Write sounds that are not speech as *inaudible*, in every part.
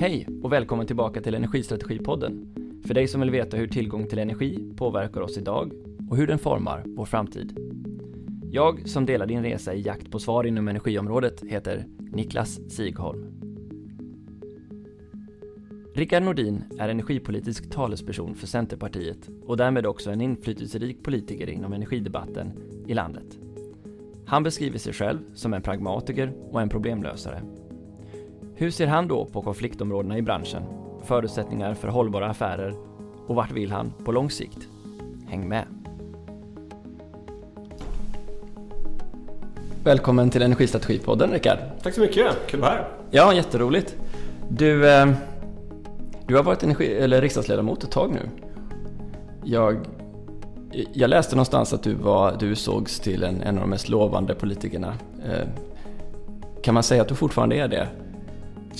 Hej och välkommen tillbaka till Energistrategipodden. För dig som vill veta hur tillgång till energi påverkar oss idag och hur den formar vår framtid. Jag som delar din resa i jakt på svar inom energiområdet heter Niklas Sigholm. Rickard Nordin är energipolitisk talesperson för Centerpartiet och därmed också en inflytelserik politiker inom energidebatten i landet. Han beskriver sig själv som en pragmatiker och en problemlösare. Hur ser han då på konfliktområdena i branschen, förutsättningar för hållbara affärer och vart vill han på lång sikt? Häng med! Välkommen till Energistrategipodden Rickard. Tack så mycket, kul att vara här. Ja, jätteroligt. Du, eh, du har varit energi, eller riksdagsledamot ett tag nu. Jag, jag läste någonstans att du, var, du sågs till en, en av de mest lovande politikerna. Eh, kan man säga att du fortfarande är det?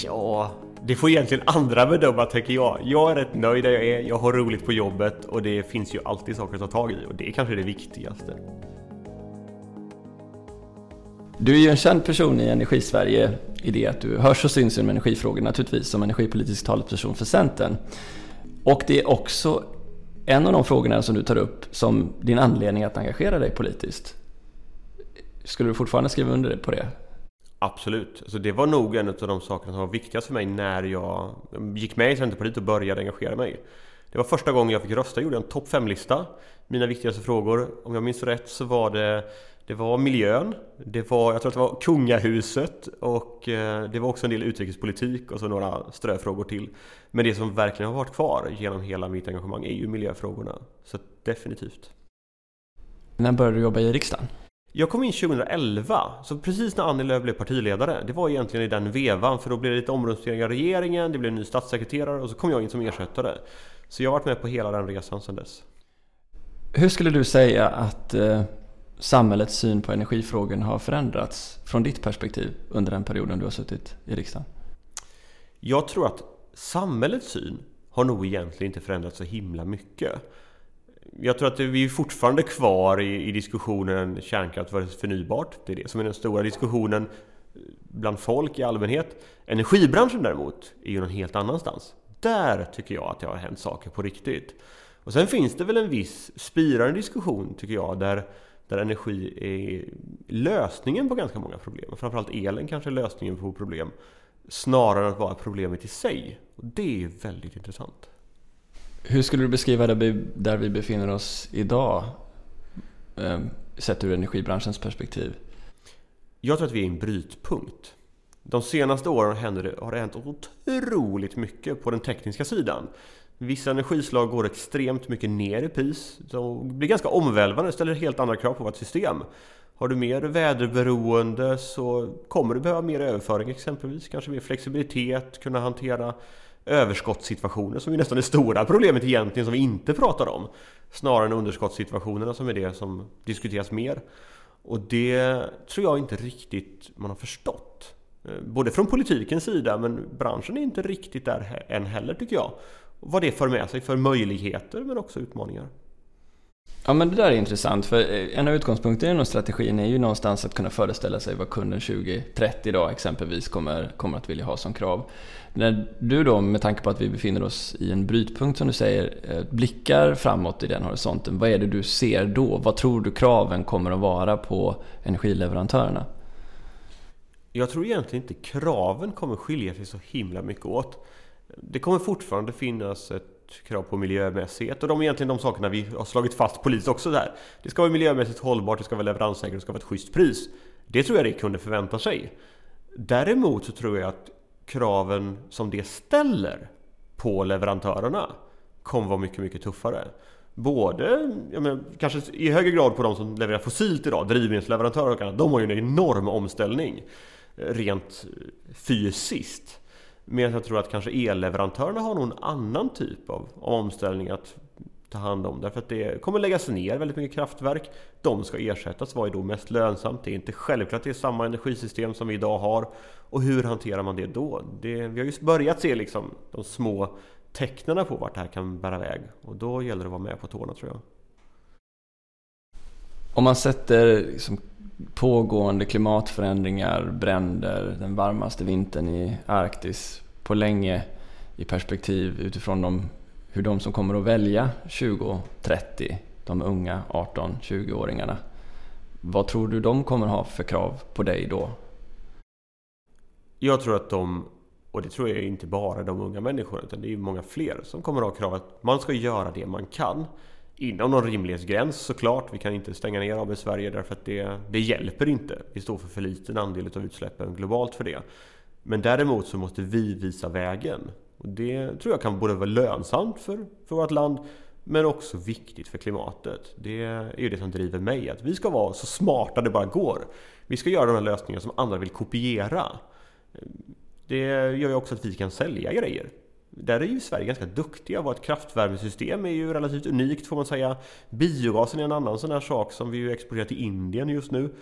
Ja, det får egentligen andra bedöma tänker jag. Jag är rätt nöjd där jag är, jag har roligt på jobbet och det finns ju alltid saker att ta tag i och det är kanske det viktigaste. Du är ju en känd person i Energisverige i det att du hörs och syns inom energifrågor naturligtvis som energipolitisk talesperson för Centern. Och det är också en av de frågorna som du tar upp som din anledning att engagera dig politiskt. Skulle du fortfarande skriva under på det? Absolut. Alltså det var nog en av de sakerna som var viktigast för mig när jag gick med i Centerpartiet och började engagera mig. Det var första gången jag fick rösta, jag gjorde en topp 5-lista. Mina viktigaste frågor, om jag minns rätt så var det det var miljön, det var, jag tror att det var kungahuset och eh, det var också en del utrikespolitik och så några ströfrågor till. Men det som verkligen har varit kvar genom hela mitt engagemang är ju miljöfrågorna. Så definitivt. När började du jobba i riksdagen? Jag kom in 2011, så precis när Annie Lööf blev partiledare. Det var egentligen i den vevan, för då blev det lite omröstningar i regeringen, det blev en ny statssekreterare och så kom jag in som ersättare. Så jag har varit med på hela den resan sedan dess. Hur skulle du säga att eh, samhällets syn på energifrågorna har förändrats från ditt perspektiv under den perioden du har suttit i riksdagen? Jag tror att samhällets syn har nog egentligen inte förändrats så himla mycket. Jag tror att vi är fortfarande kvar i, i diskussionen kärnkraft versus förnybart. Det är det som är den stora diskussionen eh, bland folk i allmänhet. Energibranschen däremot är ju någon helt annanstans. Där tycker jag att det har hänt saker på riktigt. Och sen finns det väl en viss spirande diskussion tycker jag där där energi är lösningen på ganska många problem. Framförallt elen kanske är lösningen på problem. Snarare än att vara problemet i sig. Och det är väldigt intressant. Hur skulle du beskriva där vi befinner oss idag? Ehm, sett ur energibranschens perspektiv. Jag tror att vi är i en brytpunkt. De senaste åren har det hänt otroligt mycket på den tekniska sidan. Vissa energislag går extremt mycket ner i pris. Det blir ganska omvälvande, ställer helt andra krav på vårt system. Har du mer väderberoende så kommer du behöva mer överföring exempelvis. Kanske mer flexibilitet, kunna hantera överskottssituationer som ju nästan det stora problemet egentligen som vi inte pratar om. Snarare än underskottssituationerna som är det som diskuteras mer. Och det tror jag inte riktigt man har förstått. Eh, både från politikens sida men branschen är inte riktigt där än heller tycker jag vad det för med sig för möjligheter men också utmaningar. Ja men det där är intressant för eh, en av utgångspunkterna inom strategin är ju någonstans att kunna föreställa sig vad kunden 2030 då exempelvis kommer, kommer att vilja ha som krav. När du då med tanke på att vi befinner oss i en brytpunkt som du säger eh, blickar framåt i den horisonten. Vad är det du ser då? Vad tror du kraven kommer att vara på energileverantörerna? Jag tror egentligen inte kraven kommer skilja sig så himla mycket åt. Det kommer fortfarande finnas ett krav på miljömässighet och de är egentligen de sakerna vi har slagit fast politiskt också där. Det ska vara miljömässigt hållbart, det ska vara leveranssäkert, det ska vara ett schysst pris. Det tror jag det kunde förvänta sig. Däremot så tror jag att kraven som det ställer på leverantörerna kommer vara mycket, mycket tuffare. Både, menar, kanske i högre grad på de som levererar fossilt idag, drivmedelsleverantörer och annat. De har ju en enorm omställning eh, rent fysiskt. Medan jag tror att kanske elleverantörerna har någon annan typ av, omställning att ta hand om. Därför att det kommer läggas ner väldigt mycket kraftverk. De ska ersättas. Vad är då mest lönsamt? Det är inte självklart det är samma energisystem som vi idag har. Och hur hanterar man det då? Det, vi har just börjat se liksom de små tecknen på vart det här kan bära väg. Och då gäller det att vara med på tårna tror jag. Om man sätter liksom pågående klimatförändringar, bränder, den varmaste vintern i Arktis på länge i perspektiv utifrån de, hur de som kommer att välja 2030, de unga 18-20-åringarna. Vad tror du de kommer ha för krav på dig då? Jag tror att de, och det tror jag inte bara de unga människorna utan det är många fler som kommer att ha krav att man ska göra det man kan. Inom någon rimlighetsgräns såklart. Vi kan inte stänga ner AB Sverige därför att det, det hjälper inte. Vi står för för liten andel av utsläppen globalt för det. Men däremot så måste vi visa vägen. Och det tror jag kan både vara lönsamt för, för vårt land men också viktigt för klimatet. Det är ju det som driver mig. Att vi ska vara så smarta det bara går. Vi ska göra de här lösningarna som andra vill kopiera. Det gör ju också att vi kan sälja grejer. Där är ju Sverige ganska duktiga. Vårt kraftvärmesystem är ju relativt unikt får man säga. Biogasen är en annan sån här sak som vi ju exporterar till Indien just nu.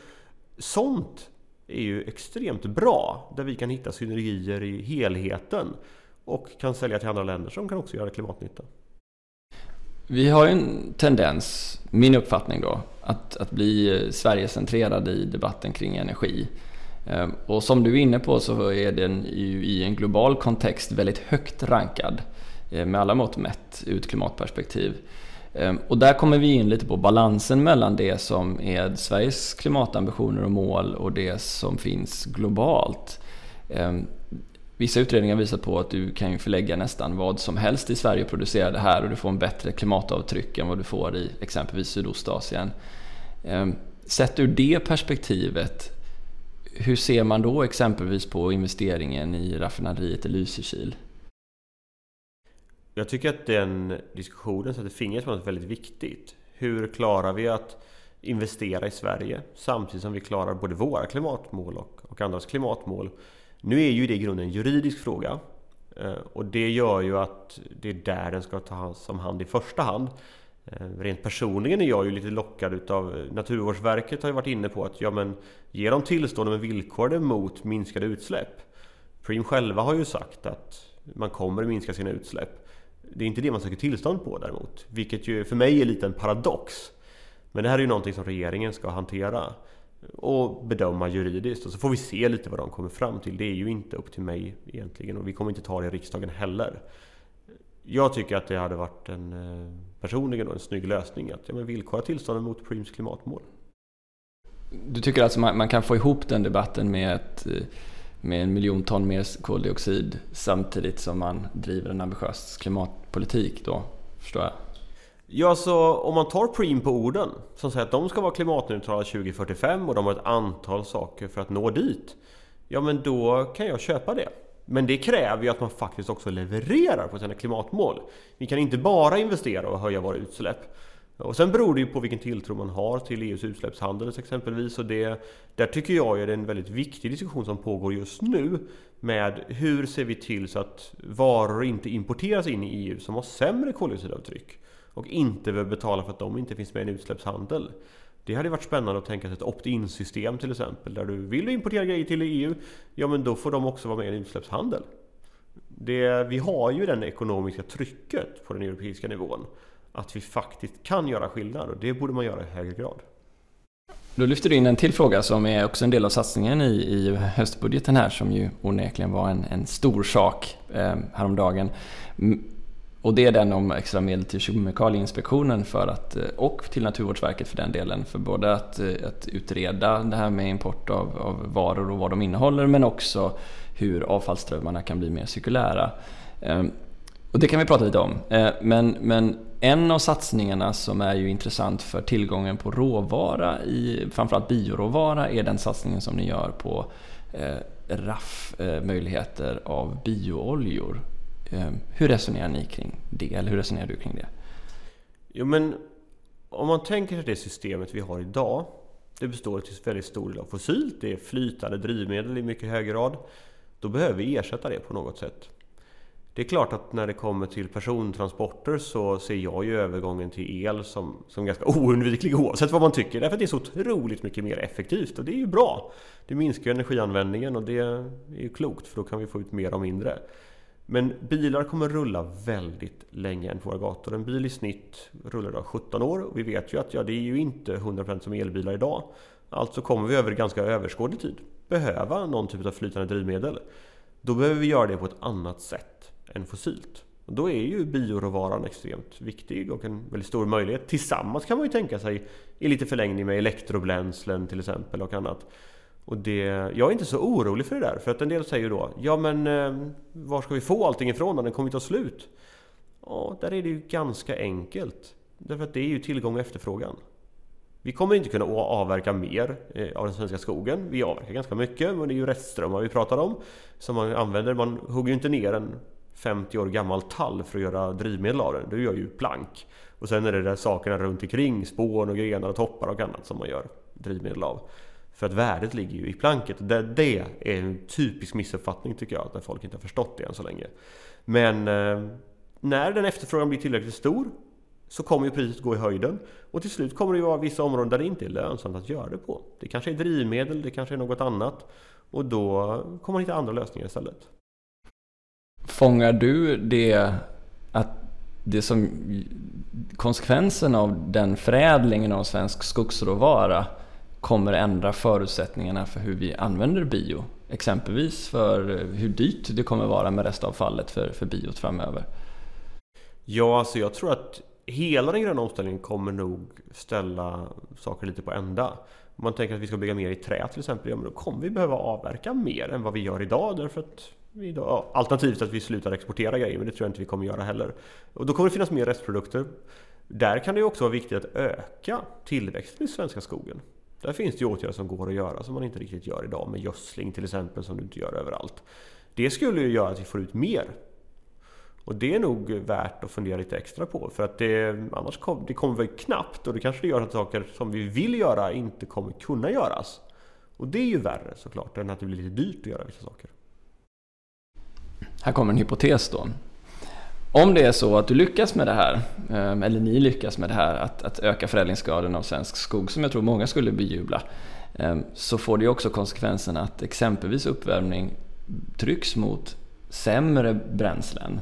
Sånt är ju extremt bra. Där vi kan hitta synergier i helheten. Och kan sälja till andra länder som kan också göra klimatnytta. Vi har ju en tendens, min uppfattning då, att, att bli Sverigecentrerade i debatten kring energi. Ehm, och som du är inne på så är den ju i en global kontext väldigt högt rankad eh, med alla mått mätt ur ett klimatperspektiv. Ehm, och där kommer vi in lite på balansen mellan det som är Sveriges klimatambitioner och mål och det som finns globalt. Ehm, vissa utredningar visar på att du kan förlägga nästan vad som helst i Sverige och producera det här och du får en bättre klimatavtryck än vad du får i exempelvis Sydostasien. Sett ur det perspektivet hur ser man då exempelvis på investeringen i raffinaderiet i Lysekil? Jag tycker att den diskussionen sätter fingret på något väldigt viktigt. Hur klarar vi att investera i Sverige samtidigt som vi klarar både våra klimatmål och, och andras klimatmål? Nu är ju det i grunden en juridisk fråga. Eh, och det gör ju att det är där den ska tas om hand i första hand. Eh, rent personligen är jag ju lite lockad utav eh, Naturvårdsverket har ju varit inne på att ja men ge dem tillstånd med villkor mot minskade utsläpp. Preem själva har ju sagt att man kommer minska sina utsläpp. Det är inte det man söker tillstånd på däremot. Vilket ju för mig är lite en paradox. Men det här är ju någonting som regeringen ska hantera och bedöma juridiskt och så får vi se lite vad de kommer fram till. Det är ju inte upp till mig egentligen och vi kommer inte ta det i riksdagen heller. Jag tycker att det hade varit en eh, personligen en snygg lösning att ja, men villkora tillstånden mot Preems klimatmål. Du tycker alltså man, man, kan få ihop den debatten med, ett, eh, med en miljon ton mer koldioxid samtidigt som man driver en ambitiös klimatpolitik då, förstår jag? Ja, så om man tar Preem på orden som säger att de ska vara klimatneutrala 2045 och de har ett antal saker för att nå dit. Ja, men då kan jag köpa det. Men det kräver ju att man faktiskt också levererar på sina klimatmål. Vi kan inte bara investera och höja våra utsläpp. Och sen beror det ju på vilken tilltro man har till EUs utsläppshandel exempelvis. Och det, där tycker jag är det en väldigt viktig diskussion som pågår just nu. Med hur ser vi till så att varor inte importeras in i EU som har sämre koldioxidavtryck. Och inte behöver betala för att de inte finns med i en utsläppshandel. Det hade varit spännande att tänka sig ett opt-in system till exempel. Där du vill importera grejer till EU, ja men då får de också vara med i en utsläppshandel. Det, vi har ju det ekonomiska trycket på den europeiska nivån. Att vi faktiskt kan göra skillnad och det borde man göra i högre grad. Då lyfter du in en till fråga som är också en del av satsningen i, i höstbudgeten här som ju onekligen var en, en stor sak eh, häromdagen. Och det är den om extra medel till Kemikalieinspektionen för att, eh, och till Naturvårdsverket för den delen. För både att, eh, att utreda det här med import av, av, varor och vad de innehåller men också hur avfallsströmmarna kan bli mer cirkulära. Ehm, och det kan vi prata lite om. Eh, men, men en av satsningarna som är ju intressant för tillgången på råvara, i, framförallt bioråvara, är den satsningen som ni gör på RAF, möjligheter av biooljor. Ehm, hur resonerar ni kring det? Eller hur resonerar du kring det? Jo men om man tänker sig det systemet vi har idag. Det består till väldigt stor del av fossilt. Det är flytande drivmedel i mycket hög grad. Då behöver vi ersätta det på något sätt. Det är klart att när det kommer till persontransporter så ser jag ju övergången till el som, som ganska *laughs* oundviklig oavsett vad man tycker. Därför att det är så otroligt mycket mer effektivt och det är ju bra. Det minskar energianvändningen och det är ju klokt för då kan vi få ut mer och mindre. Men bilar kommer rulla väldigt länge än på våra gator. En bil i snitt rullar idag 17 år och vi vet ju att ja, det är ju inte 100% som elbilar idag. Alltså kommer vi över ganska överskådlig tid behöva någon typ av flytande drivmedel. Då behöver vi göra det på ett annat sätt än fossilt. Och då är ju bioråvaran extremt viktig och en väldigt stor möjlighet. Tillsammans kan man ju tänka sig i lite förlängning med elektrobränslen till exempel och annat. Och det, jag är inte så orolig för det där. För att en del säger då Ja men eh, var ska vi få allting ifrån när den kommer ju ta slut? Ja, där är det ju ganska enkelt. Därför att det är ju tillgång och efterfrågan. Vi kommer inte kunna avverka mer eh, av den svenska skogen. Vi avverkar ganska mycket, men det är ju restströmmar vi pratar om. Som man använder. Man hugger ju inte ner en 50 år gammal tall för att göra drivmedel av den. Du gör ju plank. Och sen är det där sakerna runt omkring, spån och grenar och toppar och annat som man gör drivmedel av. För att värdet ligger ju i planket. Det, det är en typisk missuppfattning tycker jag, att folk inte har förstått det än så länge. Men eh, när den efterfrågan blir tillräckligt stor så kommer ju priset gå i höjden. Och till slut kommer det ju vara vissa områden där det inte är lönsamt att göra det på. Det kanske är drivmedel, det kanske är något annat. Och då kommer man hitta andra lösningar istället. Fångar du det att det som konsekvensen av den förädlingen av svensk skogsråvara kommer ändra förutsättningarna för hur vi använder bio? Exempelvis för hur dyrt det kommer vara med restavfallet för, för biot framöver. Ja, alltså jag tror att hela den gröna omställningen kommer nog ställa saker lite på ända. Om man tänker att vi ska bygga mer i trä till exempel, ja men då kommer vi behöva avverka mer än vad vi gör idag därför att vi idag, ja, alternativt att vi slutar exportera grejer, men det tror jag inte vi kommer göra heller. Och då kommer det finnas mer restprodukter. Där kan det också vara viktigt att öka tillväxten i svenska skogen. Där finns det ju åtgärder som går att göra som man inte riktigt gör idag med gödsling till exempel som du inte gör överallt. Det skulle ju göra att vi får ut mer och det är nog värt att fundera lite extra på för att det, annars kom, det kommer väl knappt och det kanske det gör att saker som vi vill göra inte kommer kunna göras. Och det är ju värre såklart än att det blir lite dyrt att göra vissa saker. Här kommer en hypotes då. Om det är så att du lyckas med det här, ehm, eller ni lyckas med det här, att, att öka förädlingsgraden av svensk skog, som jag tror många skulle bejubla, ehm, så får det också konsekvensen att exempelvis uppvärmning trycks mot sämre bränslen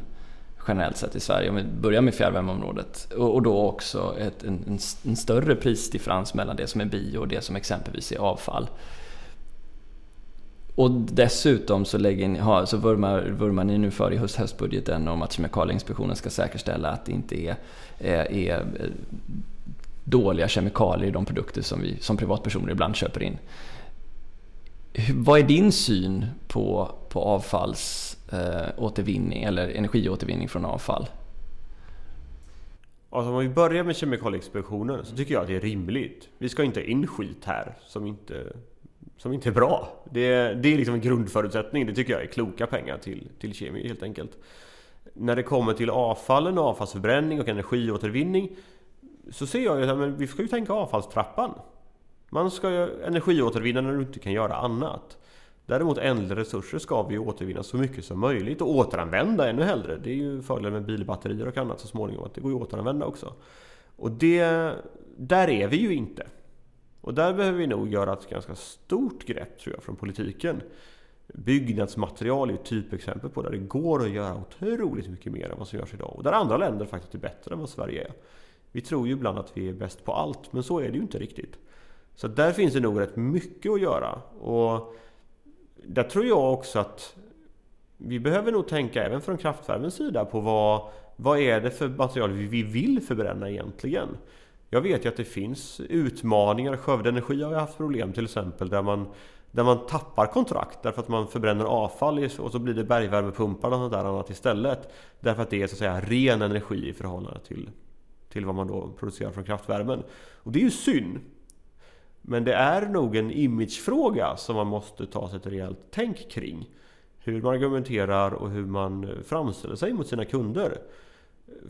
generellt sett i Sverige, om vi börjar med fjärrvärmeområdet. Och, och då också ett, en, en, större prisdifferens mellan det som är bio och det som exempelvis är avfall. Och dessutom så, lägger ni, ha, så vurmar, vurmar ni nu för i höst, höstbudgeten om att Kemikalieinspektionen ska säkerställa att det inte är, eh, är, är dåliga kemikalier i de produkter som vi som privatpersoner ibland köper in. Vad är din syn på, på avfallsåtervinning eh, eller energiåtervinning från avfall? Alltså om vi börjar med Kemikalieinspektionen så tycker jag att det är rimligt. Vi ska inte ha in skit här som inte, som inte är bra. Det, det är liksom en grundförutsättning. Det tycker jag är kloka pengar till, till kemi helt enkelt. När det kommer till avfallen och avfallsförbränning och energiåtervinning så ser jag ju att vi ska ju tänka avfallstrappan. Man ska ju energiåtervinna när du inte kan göra annat. Däremot ändliga resurser ska vi återvinna så mycket som möjligt och återanvända ännu hellre. Det är ju fördelen med bilbatterier och annat så småningom, att det går ju att återanvända också. Och det, där är vi ju inte. Och där behöver vi nog göra ett ganska stort grepp tror jag från politiken. Byggnadsmaterial är ett typexempel på där det går att göra otroligt mycket mer än vad som görs idag. Och där andra länder faktiskt är bättre än vad Sverige är. Vi tror ju ibland att vi är bäst på allt, men så är det ju inte riktigt. Så där finns det nog rätt mycket att göra. Och där tror jag också att vi behöver nog tänka även från kraftvärmens sida på vad, vad är det för material vi vill förbränna egentligen? Jag vet ju att det finns utmaningar. Skövde Energi har ju haft problem till exempel där man, där man tappar kontrakt därför att man förbränner avfall och så blir det bergvärmepumpar och sånt där annat istället. Därför att det är så att säga ren energi i förhållande till, till vad man då producerar från kraftvärmen. Och det är ju synd. Men det är nog en imagefråga som man måste ta sig ett rejält tänk kring. Hur man argumenterar och hur man framställer sig mot sina kunder.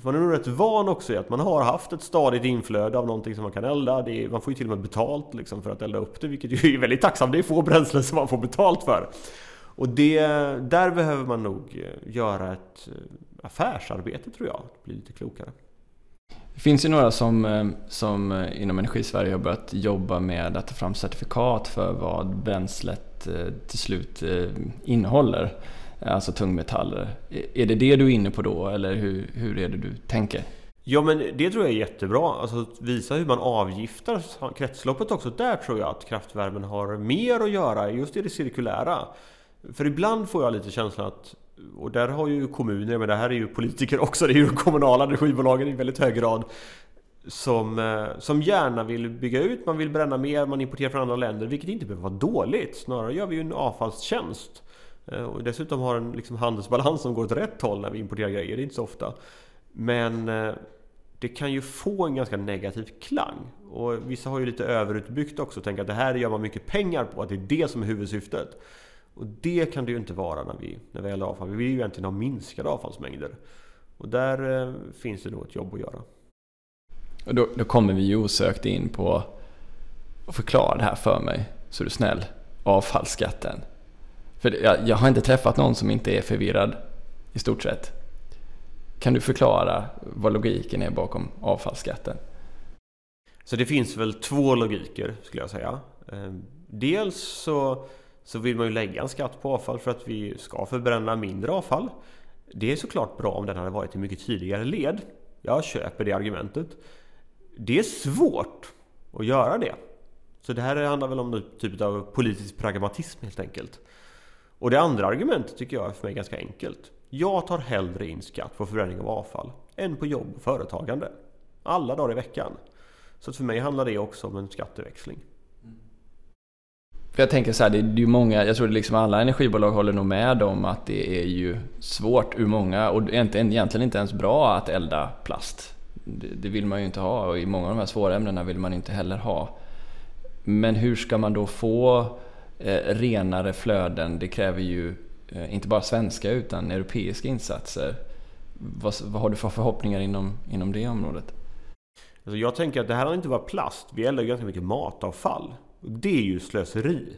Man är nog rätt van också i att man har haft ett stadigt inflöde av någonting som man kan elda. Är, man får ju till och med betalt liksom för att elda upp det, vilket ju är väldigt tacksamt. Det är få bränslen som man får betalt för. Och det, där behöver man nog eh, göra ett eh, affärsarbete tror jag, bli lite klokare. Det finns ju några som, eh, som inom Energisverige har börjat jobba med att ta fram certifikat för vad bränslet till slut innehåller. Alltså tungmetaller. Är det det du är inne på då eller hur, hur är det du tänker? Ja men det tror jag är jättebra. Alltså visa hur man avgiftar kretsloppet också. Där tror jag att kraftvärmen har mer att göra just i det cirkulära. För ibland får jag lite känslan att och där har ju kommuner, men det här är ju politiker också, det är ju de kommunala energibolagen i väldigt hög grad som, eh, som gärna vill bygga ut, man vill bränna mer, man importerar från andra länder, vilket inte behöver vara dåligt. Snarare gör vi ju en avfallstjänst. Eh, och dessutom har en liksom handelsbalans som går åt rätt håll när vi importerar grejer, det är inte så ofta. Men eh, det kan ju få en ganska negativ klang. Och vissa har ju lite överutbyggt också och tänker att det här gör man mycket pengar på, att det är det som är huvudsyftet. Och det kan det ju inte vara när vi, när vi eldar avfall. Vi vill ju egentligen ha minskade avfallsmängder. Och där eh, finns det nog ett jobb att göra. Och då, då kommer vi ju osökt in på att förklara det här för mig, så är du snäll. Avfallsskatten. För jag, jag har inte träffat någon som inte är förvirrad i stort sett. Kan du förklara vad logiken är bakom avfallsskatten? Så det finns väl två logiker skulle jag säga. Eh, dels så så vill man ju lägga en skatt på avfall för att vi ska förbränna mindre avfall. Det är såklart bra om den hade varit i mycket tidigare led. Jag köper det argumentet. Det är svårt att göra det. Så det här handlar väl om en typ av politisk pragmatism helt enkelt. Och det andra argumentet tycker jag är för mig ganska enkelt. Jag tar hellre in skatt på förbränning av avfall än på jobb och företagande. Alla dagar i veckan. Så för mig handlar det också om en skatteväxling. För jag tänker så här, det är ju många, jag tror liksom alla energibolag håller nog med om att det är ju svårt ur många och egentligen inte ens bra att elda plast. Det vill man ju inte ha och i många av de här svåra ämnena vill man inte heller ha. Men hur ska man då få eh, renare flöden? Det kräver ju eh, inte bara svenska utan europeiska insatser. Vad, vad har du för förhoppningar inom, inom det området? Alltså jag tänker att det här har inte bara plast. Vi eldar ju ganska mycket matavfall. Det är ju slöseri.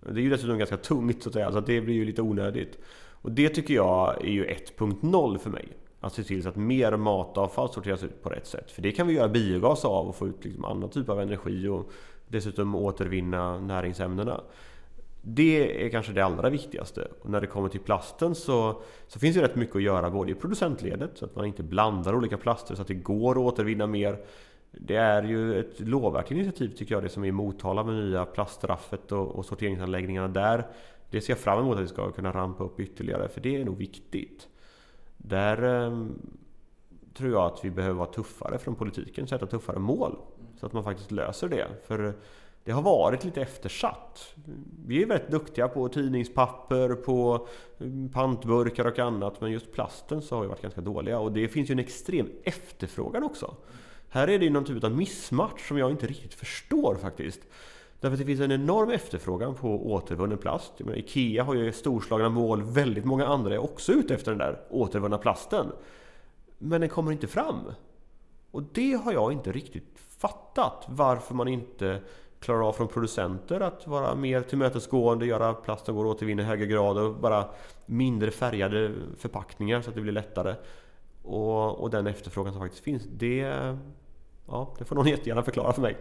Det är ju dessutom ganska tungt så att säga, så det blir ju lite onödigt. Och det tycker jag är ju 1.0 för mig. Att se till så att mer matavfall sorteras ut på rätt sätt. För det kan vi göra biogas av och få ut liksom annan typ av energi och dessutom återvinna näringsämnena. Det är kanske det allra viktigaste. Och när det kommer till plasten så, så finns det rätt mycket att göra både i producentledet så att man inte blandar olika plaster så att det går att återvinna mer. Det är ju ett lovvärt initiativ tycker jag det som är i Motala med nya plaststraffet och, och sorteringsanläggningarna där. Det ser jag fram emot att vi ska kunna rampa upp ytterligare för det är nog viktigt. Där eh, tror jag att vi behöver vara tuffare från politiken, sätta tuffare mål. Så att man faktiskt löser det. För det har varit lite eftersatt. Vi är väldigt duktiga på tidningspapper, på mm, pantburkar och annat. Men just plasten så har vi varit ganska dåliga. Och det finns ju en extrem efterfrågan också. Här är det ju någon typ av missmatch som jag inte riktigt förstår faktiskt. Därför att det finns en enorm efterfrågan på återvunnen plast. Menar, Ikea har ju storslagna mål, väldigt många andra är också ute efter den där återvunna plasten. Men den kommer inte fram. Och det har jag inte riktigt fattat. Varför man inte klarar av från producenter att vara mer tillmötesgående, göra plasten går att återvinna i högre grad och bara mindre färgade förpackningar så att det blir lättare. Och, och den efterfrågan som faktiskt finns, det, ja, det får någon jättegärna förklara för mig.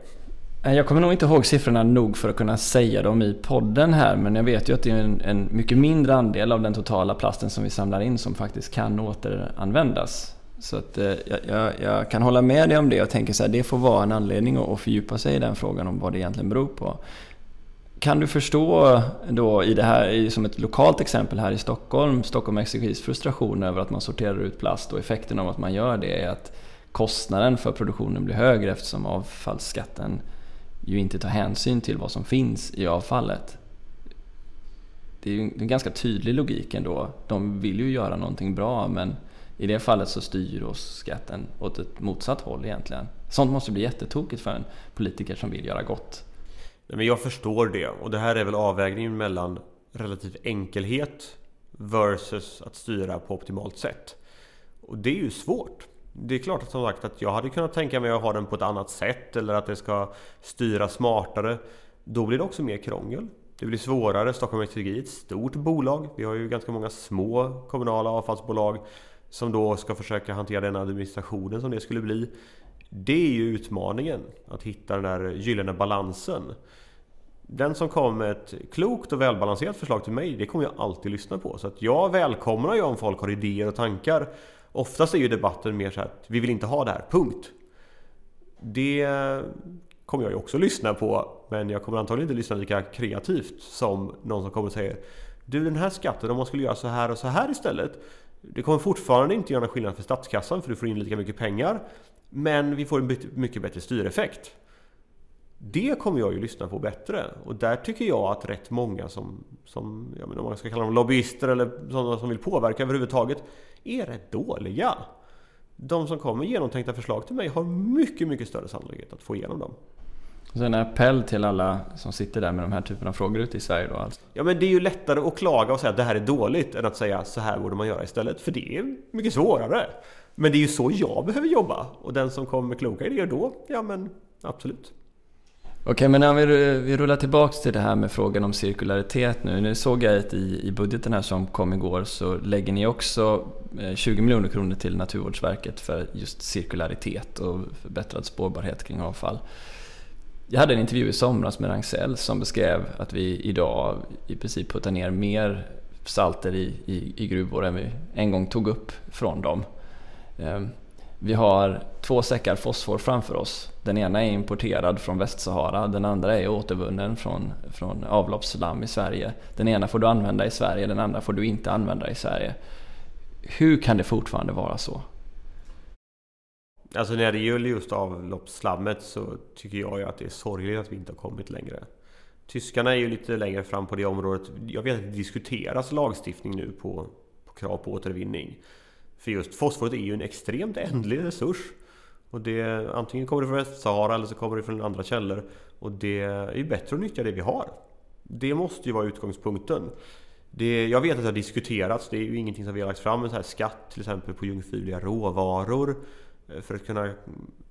Eh, jag kommer nog inte ihåg siffrorna nog för att kunna säga dem i podden här men jag vet ju att det är en, en mycket mindre andel av den totala plasten som vi samlar in som faktiskt kan återanvändas. Så att, eh, jag, jag, jag, kan hålla med dig om det och tänker så här, det får vara en anledning att, att fördjupa sig i den frågan om vad det egentligen beror på. Kan du förstå då i det här, som ett lokalt exempel här i Stockholm, Stockholm Exergis frustration över att man sorterar ut plast och effekten av att man gör det är att kostnaden för produktionen blir högre eftersom avfallsskatten ju inte tar hänsyn till vad som finns i avfallet. Det är ju en ganska tydlig logik ändå. De vill ju göra någonting bra men i det fallet så styr oss skatten åt ett motsatt håll egentligen. Sånt måste bli jättetokigt för en politiker som vill göra gott. Men jag förstår det och det här är väl avvägningen mellan relativ enkelhet versus att styra på optimalt sätt. Och det är ju svårt. Det är klart att som sagt att jag hade kunnat tänka mig att ha den på ett annat sätt eller att det ska styra smartare. Då blir det också mer krångel. Det blir svårare. Stockholm Exergi är ett stort bolag. Vi har ju ganska många små kommunala avfallsbolag som då ska försöka hantera den administrationen som det skulle bli. Det är ju utmaningen, att hitta den där gyllene balansen. Den som kommer med ett klokt och välbalanserat förslag till mig, det kommer jag alltid lyssna på. Så att jag välkomnar ju om folk har idéer och tankar. Oftast är ju debatten mer så här att vi vill inte ha det här, punkt. Det kommer jag ju också lyssna på, men jag kommer antagligen inte lyssna lika kreativt som någon som kommer och säger Du den här skatten, om man skulle göra så här och så här istället. Det kommer fortfarande inte göra någon skillnad för statskassan för du får in lika mycket pengar. Men vi får en mycket bättre styreffekt. Det kommer jag ju lyssna på bättre. Och där tycker jag att rätt många som, som jag menar, om man ska kalla dem lobbyister eller sådana som vill påverka överhuvudtaget, är rätt dåliga. De som kommer med genomtänkta förslag till mig har mycket, mycket större sannolikhet att få igenom dem. Så en appell till alla som sitter där med de här typerna av frågor ute i Sverige då alltså? Ja men det är ju lättare att klaga och säga att det här är dåligt än att säga så här borde man göra istället. För det är mycket svårare. Men det är ju så jag behöver jobba. Och den som kommer med kloka idéer då, ja men absolut. Okej, men om vi, vi rullar tillbaks till det här med frågan om cirkularitet nu. Nu såg jag att i, i budgeten här som kom igår så lägger ni också 20 eh, miljoner kronor till Naturvårdsverket för just cirkularitet och förbättrad spårbarhet kring avfall. Jag hade en intervju i somras med Ragn som beskrev att vi idag i princip puttar ner mer salter i, i, i gruvor än vi en gång tog upp från dem. Ehm, vi har två säckar fosfor framför oss. Den ena är importerad från Västsahara, den andra är återvunnen från, från avloppsslam i Sverige. Den ena får du använda i Sverige, den andra får du inte använda i Sverige. Hur kan det fortfarande vara så? Alltså när det gäller just avloppsslammet så tycker jag ju att det är sorgligt att vi inte har kommit längre. Tyskarna är ju lite längre fram på det området. Jag vet att det diskuteras lagstiftning nu på, på krav på återvinning. För just fosforet är ju en extremt ändlig resurs. Och det, antingen kommer det från Västsahara eller så kommer det från andra källor. Och det är ju bättre att nyttja det vi har. Det måste ju vara utgångspunkten. Det, jag vet att det har diskuterats, det är ju ingenting som vi har lagt fram, en så här skatt till exempel på jungfruliga råvaror. Eh, för att kunna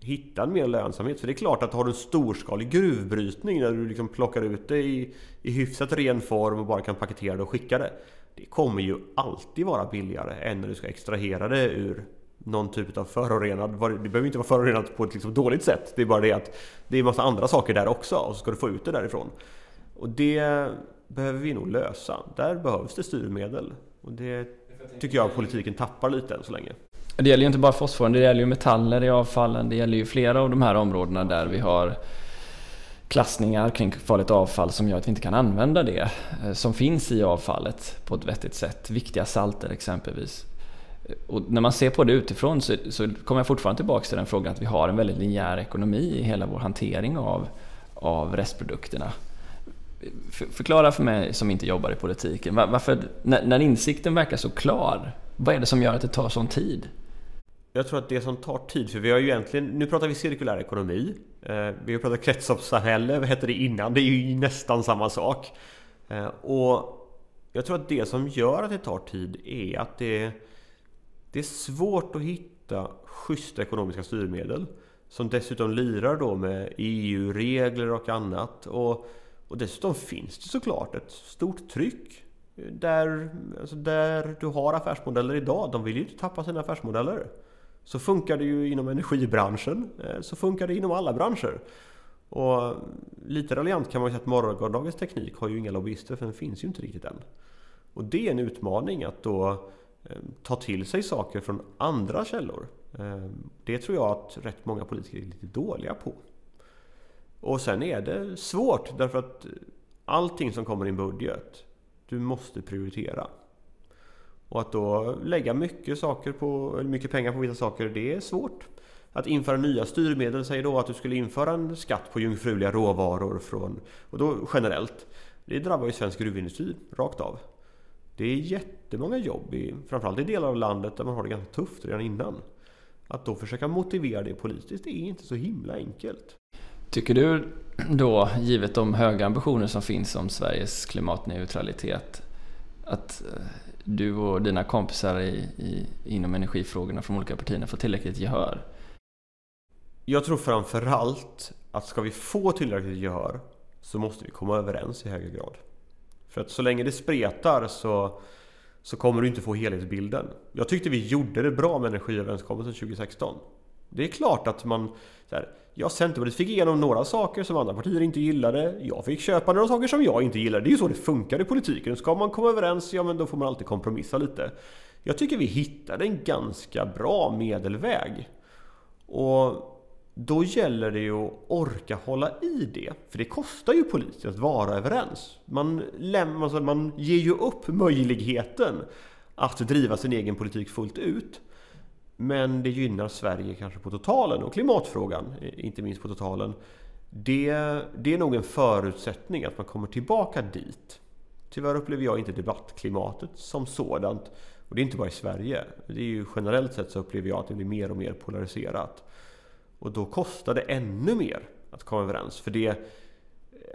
hitta en mer lönsamhet. För det är klart att har du en storskalig gruvbrytning där du liksom plockar ut det i, i hyfsat ren form och bara kan paketera det och skicka det. Det kommer ju alltid vara billigare än när du ska extrahera det ur någon typ av förorenad... Det behöver inte vara förorenat på ett liksom dåligt sätt. Det är bara det att det är massa andra saker där också och så ska du få ut det därifrån. Och det behöver vi nog lösa. Där behövs det styrmedel. Och det tycker jag politiken tappar lite än så länge. Det gäller ju inte bara fosforn, det gäller ju metaller i avfallen. Det gäller ju flera av de här områdena där vi har klassningar kring farligt avfall som gör att vi inte kan använda det eh, som finns i avfallet på ett vettigt sätt. Viktiga salter exempelvis. Och när man ser på det utifrån så, så kommer jag fortfarande tillbaka till den frågan att vi har en väldigt linjär ekonomi i hela vår hantering av, av restprodukterna. För, förklara för mig som inte jobbar i politiken, varför, när, när insikten verkar så klar, vad är det som gör att det tar sån tid? Jag tror att det som tar tid, för vi har ju egentligen, nu pratar vi cirkulär ekonomi. Eh, vi har pratat kretsloppssamhälle, vad hette det innan? Det är ju nästan samma sak. Eh, och jag tror att det som gör att det tar tid är att det, det är svårt att hitta schyssta ekonomiska styrmedel. Som dessutom lirar då med EU-regler och annat. Och, och dessutom finns det såklart ett stort tryck. Där, alltså där du har affärsmodeller idag, de vill ju inte tappa sina affärsmodeller. Så funkar det ju inom energibranschen, eh, så funkar det inom alla branscher. Och lite raljant kan man säga att morgondagens teknik har ju inga lobbyister för den finns ju inte riktigt än. Och det är en utmaning att då eh, ta till sig saker från andra källor. Eh, det tror jag att rätt många politiker är lite dåliga på. Och sen är det svårt därför att allting som kommer i en budget, du måste prioritera. Och att då lägga mycket, saker på, mycket pengar på vissa saker, det är svårt. Att införa nya styrmedel, säger då att du skulle införa en skatt på jungfruliga råvaror från, och då generellt. Det drabbar ju svensk gruvindustri rakt av. Det är jättemånga jobb, i, framförallt i delar av landet där man har det ganska tufft redan innan. Att då försöka motivera det politiskt, det är inte så himla enkelt. Tycker du då, givet de höga ambitioner som finns om Sveriges klimatneutralitet, att eh, du och dina kompisar i, i, inom energifrågorna från olika partierna får tillräckligt gehör? Jag tror framförallt att ska vi få tillräckligt gehör så måste vi komma överens i högre grad. För att så länge det spretar så, så kommer du inte få helhetsbilden. Jag tyckte vi gjorde det bra med energiöverenskommelsen 2016. Det är klart att man... Så här, ja, Centerpartiet fick igenom några saker som andra partier inte gillade. Jag fick köpa några saker som jag inte gillade. Det är ju så det funkar i politiken. Ska man komma överens, ja men då får man alltid kompromissa lite. Jag tycker vi hittade en ganska bra medelväg. Och då gäller det ju att orka hålla i det. För det kostar ju politiskt att vara överens. Man, läm, alltså man ger ju upp möjligheten att driva sin egen politik fullt ut. Men det gynnar Sverige kanske på totalen och klimatfrågan, inte minst på totalen. Det, det är nog en förutsättning att man kommer tillbaka dit. Tyvärr upplever jag inte debattklimatet som sådant. Och det är inte bara i Sverige. Det är ju generellt sett så upplever jag att det blir mer och mer polariserat. Och då kostar det ännu mer att komma överens. För det,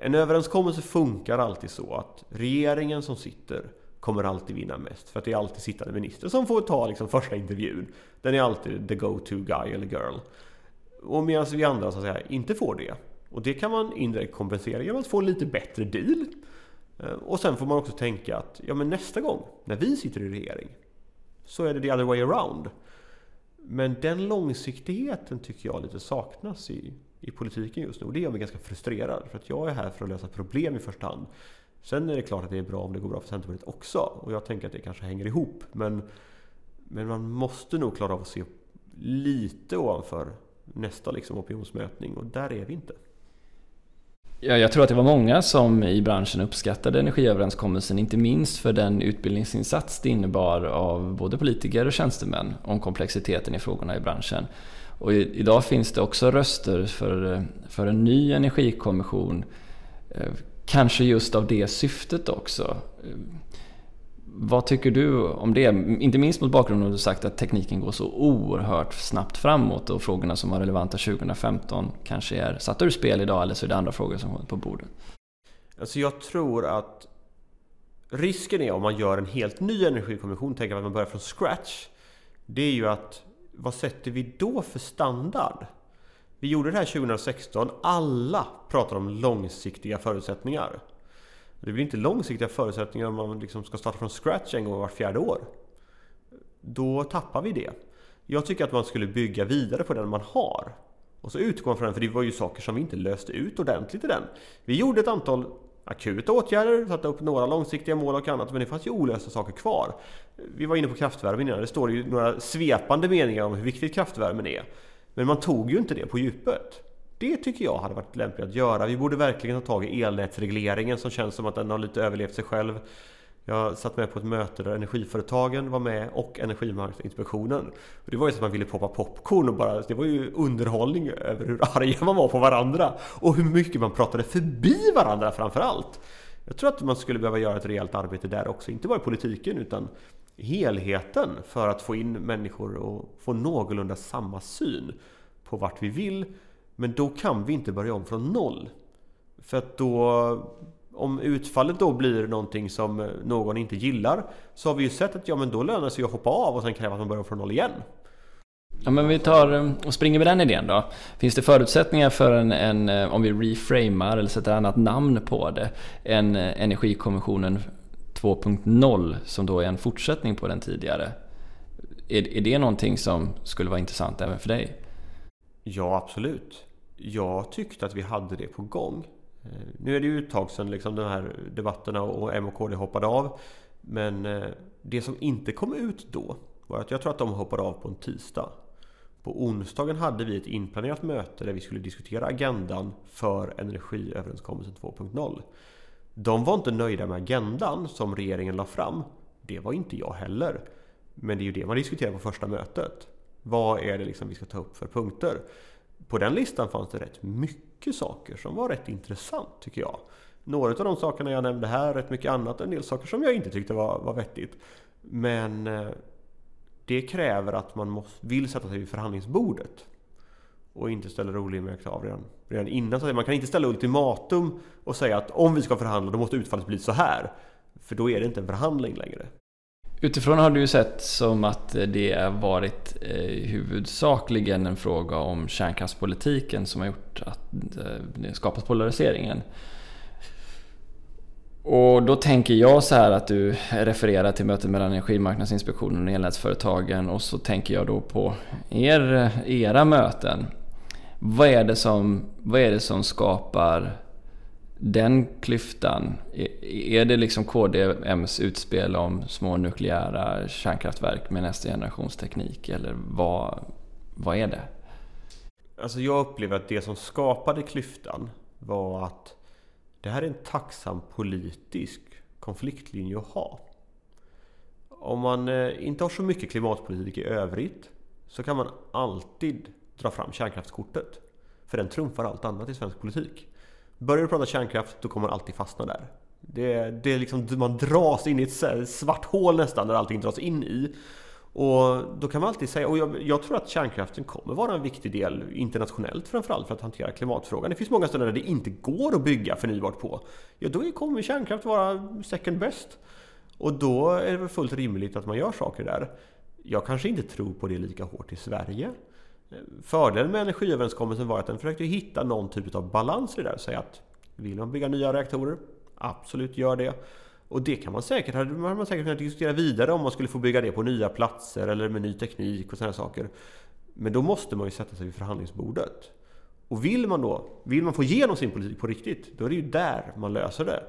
en överenskommelse funkar alltid så att regeringen som sitter kommer alltid vinna mest. För att det är alltid sittande minister som får ta liksom första intervjun. Den är alltid the go-to guy eller girl. Och medan vi andra så att säga inte får det. Och det kan man indirekt kompensera genom att få en lite bättre deal. Eh, och sen får man också tänka att ja, men nästa gång när vi sitter i regering så är det the other way around. Men den långsiktigheten tycker jag lite saknas i, i politiken just nu. Och det gör mig ganska frustrerad. För att jag är här för att lösa problem i första hand. Sen är det klart att det är bra om det går bra för Centerpartiet också. Och jag tänker att det kanske hänger ihop. Men, men man måste nog klara av att se lite ovanför nästa liksom opinionsmätning. Och där är vi inte. Ja, jag tror att det var många som i branschen uppskattade energiöverenskommelsen, inte minst för den utbildningsinsats det innebar av både politiker och tjänstemän om komplexiteten i frågorna i branschen. Och i idag finns det också röster för, för en ny energikommission, eh, kanske just av det syftet också. Vad tycker du om det? Inte minst mot bakgrund av att du sagt att tekniken går så oerhört snabbt framåt och frågorna som var relevanta 2015 kanske är satta ur spel idag eller så är det andra frågor som kommer på bordet. Alltså jag tror att risken är om man gör en helt ny energikommission, tänker att man börjar från scratch. Det är ju att vad sätter vi då för standard? Vi gjorde det här 2016. Alla pratar om långsiktiga förutsättningar. Det blir inte långsiktiga förutsättningar om man liksom ska starta från scratch en gång vart fjärde år. Då tappar vi det. Jag tycker att man skulle bygga vidare på den man har. Och så utgår man från den, för det var ju saker som vi inte löste ut ordentligt i den. Vi gjorde ett antal akuta åtgärder, satte upp några långsiktiga mål och annat, men det fanns ju olösta saker kvar. Vi var inne på kraftvärmen innan, det står ju några svepande meningar om hur viktigt kraftvärmen är. Men man tog ju inte det på djupet. Det tycker jag hade varit lämpligt att göra. Vi borde verkligen ta tag i elnätsregleringen som känns som att den har lite överlevt sig själv. Jag satt med på ett möte där energiföretagen var med och Energimarknadsinspektionen. Och det var ju så att man ville poppa popcorn och bara, det var ju underhållning över hur arga man var på varandra. Och hur mycket man pratade förbi varandra framför allt. Jag tror att man skulle behöva göra ett rejält arbete där också, inte bara i politiken utan helheten för att få in människor och få någorlunda samma syn på vart vi vill men då kan vi inte börja om från noll. För att då om utfallet då blir någonting som någon inte gillar så har vi ju sett att ja men då lönar det sig att hoppa av och sen kräva att man börjar från noll igen. Ja men vi tar eh, och springer med den idén då. Finns det förutsättningar för en, en eh, om vi reframar eller sätter annat namn på det, en eh, Energikommissionen 2.0 som då är en fortsättning på den tidigare? Är, är det någonting som skulle vara intressant även för dig? Ja absolut jag tyckte att vi hade det på gång. Eh, nu är det ju ett tag sedan liksom de här debatterna och M och KD hoppade av. Men eh, det som inte kom ut då var att jag tror att de hoppade av på en tisdag. På onsdagen hade vi ett inplanerat möte där vi skulle diskutera agendan för energiöverenskommelsen 2.0. De var inte nöjda med agendan som regeringen la fram. Det var inte jag heller. Men det är ju det man diskuterar på första mötet. Vad är det liksom vi ska ta upp för punkter? på den listan fanns det rätt mycket saker som var rätt intressant tycker jag. Några av de sakerna jag nämnde här, rätt mycket annat, en del saker som jag inte tyckte var, var vettigt. Men eh, det kräver att man måste, vill sätta sig vid förhandlingsbordet. Och inte ställer orimliga krav redan, redan innan. Så man kan inte ställa ultimatum och säga att om vi ska förhandla då måste utfallet bli så här. För då är det inte en förhandling längre. Utifrån har du ju sett som att det har varit eh, huvudsakligen en fråga om kärnkraftspolitiken som har gjort att eh, det skapat polariseringen. Och då tänker jag så här att du refererar till mötet mellan Energimarknadsinspektionen och elnätsföretagen och så tänker jag då på er, eh, era möten. Vad är det som, vad är det som skapar den klyftan, är det liksom KDMs utspel om små nukleära kärnkraftverk med nästa generations teknik eller vad, vad är det? Alltså jag upplever att det som skapade klyftan var att det här är en tacksam politisk konfliktlinje att ha. Om man eh, inte har så mycket klimatpolitik i övrigt så kan man alltid dra fram kärnkraftskortet. För den trumfar allt annat i svensk politik. Börjar du prata kärnkraft, då kommer man alltid fastna där. Det, det är liksom, man dras in i ett svart hål nästan, där allting dras in i. Och då kan man alltid säga, och jag, jag, tror att kärnkraften kommer vara en viktig del internationellt framförallt för att hantera klimatfrågan. Det finns många ställen där det inte går att bygga förnybart på. Ja, då kommer kärnkraft vara second best. Och då är det väl fullt rimligt att man gör saker där. Jag kanske inte tror på det lika hårt i Sverige. Fördelen med energiöverenskommelsen var att den försökte hitta någon typ av balans i det där. och Säga att vill man bygga nya reaktorer, absolut gör det. Och det kan man säkert, hade man säkert kunnat diskutera vidare om man skulle få bygga det på nya platser eller med ny teknik och sådana saker. Men då måste man ju sätta sig vid förhandlingsbordet. Och vill man då, vill man få igenom sin politik på riktigt, då är det ju där man löser det.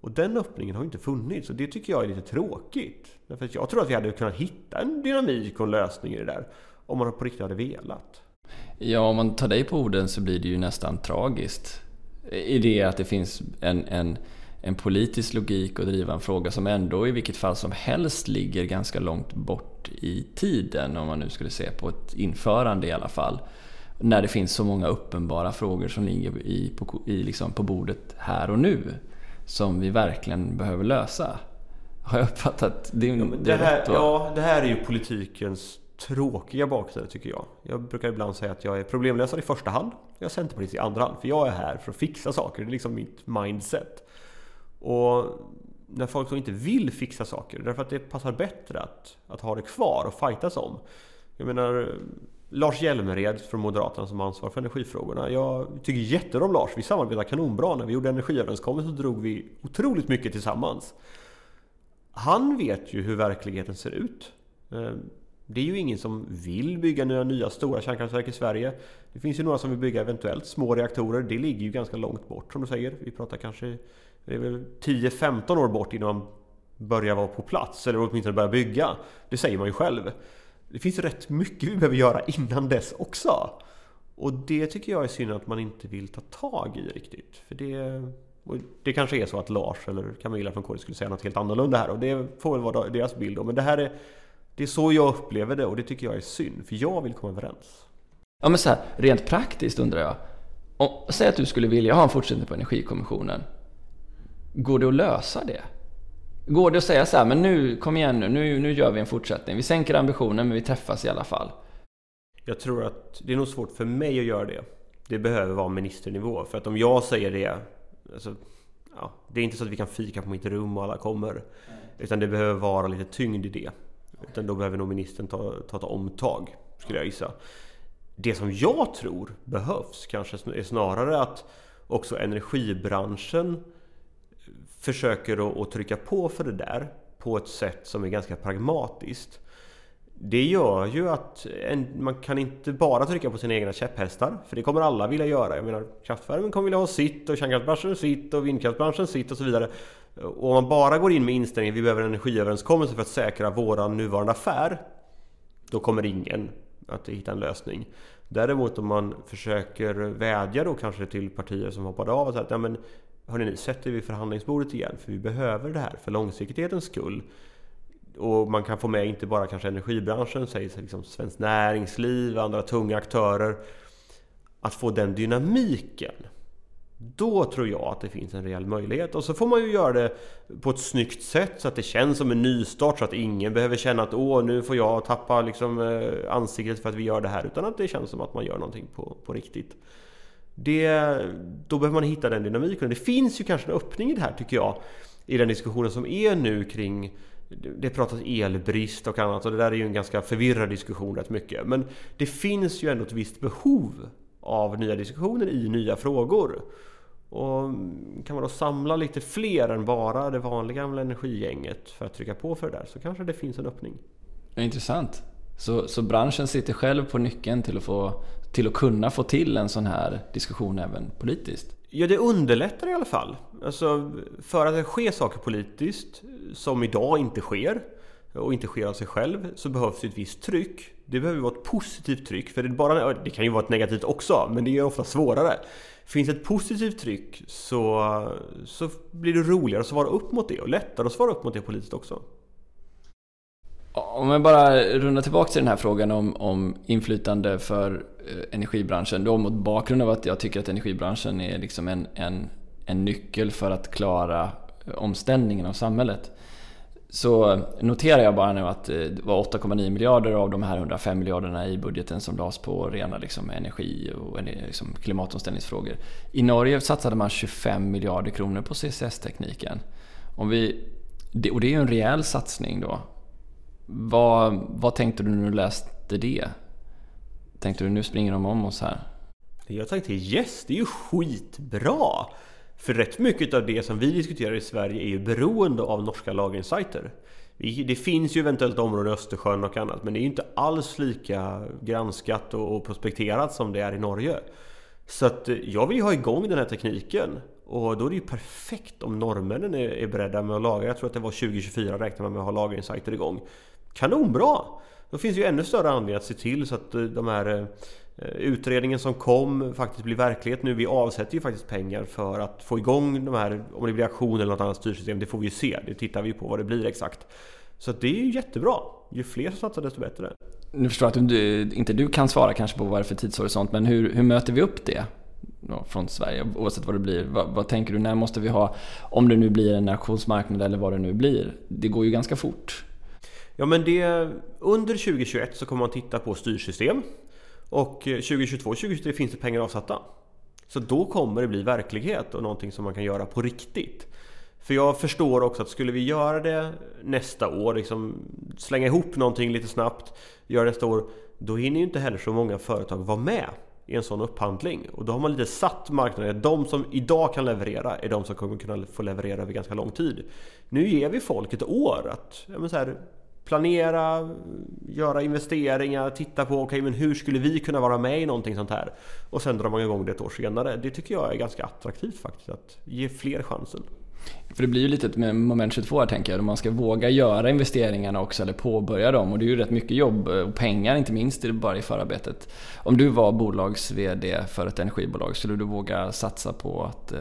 Och den öppningen har inte funnits och det tycker jag är lite tråkigt. Därför att jag tror att vi hade kunnat hitta en dynamik och en lösning i det där. Om man på riktigt hade velat. Ja, om man tar dig på orden så blir det ju nästan tragiskt. I det att det finns en, en, en politisk logik att driva en fråga som ändå i vilket fall som helst ligger ganska långt bort i tiden. Om man nu skulle se på ett införande i alla fall. När det finns så många uppenbara frågor som ligger i, på, i liksom på bordet här och nu. Som vi verkligen behöver lösa. Har jag uppfattat det, ja, det, här, rätt? Ja, det här är ju politikens tråkiga baksida tycker jag. Jag brukar ibland säga att jag är problemlösare i första hand. Jag är centerpartist i andra hand. För jag är här för att fixa saker. Det är liksom mitt mindset. Och när folk då inte vill fixa saker, därför att det passar bättre att, att ha det kvar och fightas om. Jag menar, Lars Hjälmered från Moderaterna som ansvarar för energifrågorna. Jag tycker jätterom om Lars. Vi samarbetar kanonbra. När vi gjorde energiöverenskommelsen så drog vi otroligt mycket tillsammans. Han vet ju hur verkligheten ser ut. Ehm, det är ju ingen som vill bygga några nya stora kärnkraftverk i Sverige. Det finns ju några som vill bygga eventuellt små reaktorer. Det ligger ju ganska långt bort som du säger. Vi pratar kanske 10-15 år bort innan man börjar vara på plats eller åtminstone börja bygga. Det säger man ju själv. Det finns rätt mycket vi behöver göra innan dess också. Och det tycker jag är synd att man inte vill ta tag i riktigt. För det, det kanske är så att Lars eller Camilla från KD skulle säga något helt annorlunda här och det får väl vara deras bild då. Men det här är det är så jag upplever det och det tycker jag är synd, för jag vill komma överens. Ja men så här, rent praktiskt undrar jag. Om, säg att du skulle vilja ha en fortsättning på Energikommissionen. Går det att lösa det? Går det att säga så här, men nu, kom igen nu, nu, nu gör vi en fortsättning. Vi sänker ambitionen men vi träffas i alla fall. Jag tror att det är nog svårt för mig att göra det. Det behöver vara ministernivå. För att om jag säger det, alltså, ja, det är inte så att vi kan fika på mitt rum och alla kommer. Utan det behöver vara lite tyngd i det. Utan då behöver nog ministern ta, ta ett omtag, skulle jag gissa. Det som jag tror behövs kanske är snarare att också energibranschen försöker att trycka på för det där på ett sätt som är ganska pragmatiskt. Det gör ju att en, man kan inte bara trycka på sina egna käpphästar. För det kommer alla vilja göra. Jag menar kraftvärmen kommer vilja ha sitt och kärnkraftsbranschen sitt och vindkraftsbranschen sitt och så vidare. Och om man bara går in med inställningen att vi behöver en energiöverenskommelse för att säkra vår nuvarande affär. Då kommer ingen att hitta en lösning. Däremot om man försöker vädja då kanske till partier som hoppade av och säga att ja, men hörni, nu sätter vi förhandlingsbordet igen för vi behöver det här för långsiktighetens skull. Och man kan få med inte bara kanske energibranschen, säg liksom Svenskt Näringsliv, andra tunga aktörer. Att få den dynamiken. Då tror jag att det finns en reell möjlighet. Och så får man ju göra det på ett snyggt sätt så att det känns som en nystart. Så att ingen behöver känna att åh, nu får jag tappa liksom, eh, ansiktet för att vi gör det här. Utan att det känns som att man gör någonting på, på riktigt. Det, då behöver man hitta den dynamiken. Det finns ju kanske en öppning i det här tycker jag. I den diskussionen som är nu kring det pratas elbrist och annat och det där är ju en ganska förvirrad diskussion rätt mycket. Men det finns ju ändå ett visst behov av nya diskussioner i nya frågor. Och kan man då samla lite fler än bara det vanliga gamla energigänget för att trycka på för det där så kanske det finns en öppning. Intressant. Så, så branschen sitter själv på nyckeln till att, få, till att kunna få till en sån här diskussion även politiskt? Ja, det underlättar i alla fall. Alltså, för att det sker saker politiskt som idag inte sker och inte sker av sig själv så behövs ett visst tryck. Det behöver vara ett positivt tryck, för det, bara, det kan ju vara ett negativt också, men det är ofta svårare. Finns ett positivt tryck så, så blir det roligare att svara upp mot det och lättare att svara upp mot det politiskt också. Om jag bara rundar tillbaka till den här frågan om, om inflytande för eh, energibranschen. Då mot bakgrund av att jag tycker att energibranschen är liksom en, en, en nyckel för att klara eh, omställningen av samhället. Så noterar jag bara nu att eh, det var 8,9 miljarder av de här 105 miljarderna i budgeten som lades på rena liksom, energi och liksom, klimatomställningsfrågor. I Norge satsade man 25 miljarder kronor på CCS-tekniken. Om vi, och det är ju en rejäl satsning då. Vad, vad tänkte du när du läste det? Tänkte du nu springer de om oss här? Jag tänkte yes, det är ju skitbra! För rätt mycket av det som vi diskuterar i Sverige är ju beroende av norska lagringssajter. Det finns ju eventuellt områden i Östersjön och annat men det är ju inte alls lika granskat och prospekterat som det är i Norge. Så att eh, jag vill ju ha igång den här tekniken och då är det ju perfekt om norrmännen är beredda med att lagra. Jag tror att det var 2024 räknar man med att ha lagringssajter igång. Kanonbra! Då finns det ju ännu större anledning att se till så att eh, de här eh, utredningen som kom faktiskt blir verklighet nu. Vi avsätter ju faktiskt pengar för att få igång de här, om det blir aktion eller något annat styrsystem, det får vi ju se. Det tittar vi på vad det blir exakt. Så det är ju jättebra. Ju fler som satsar desto bättre. Nu förstår jag att du, inte du kan svara kanske på vad det är för tidshorisont, men hur, hur möter vi upp det? från Sverige oavsett vad det blir. Vad, vad, tänker du, när måste vi ha, om det nu blir en auktionsmarknad eller vad det nu blir? Det går ju ganska fort. Ja men det, under 2021 så kommer man titta på styrsystem. Och eh, 2022-2023 finns det pengar avsatta. Så då kommer det bli verklighet och någonting som man kan göra på riktigt. För jag förstår också att skulle vi göra det nästa år, liksom slänga ihop någonting lite snabbt, göra nästa år, då hinner ju inte heller så många företag vara med i en sån upphandling. Och då har man lite satt marknaden, de som idag kan leverera är de som kommer kunna få leverera över ganska lång tid. Nu ger vi folk ett år att, ja men så här, planera, göra investeringar, titta på okay, men hur skulle vi kunna vara med i någonting sånt här? Och sen drar man igång det ett år senare. Det tycker jag är ganska attraktivt faktiskt, att ge fler chansen. För det blir ju lite ett moment 22 här tänker jag, Om man ska våga göra investeringarna också eller påbörja dem. Och det är ju rätt mycket jobb eh, och pengar inte minst bara i förarbetet. Om du var bolags-VD för ett energibolag, skulle du våga satsa på att, eh,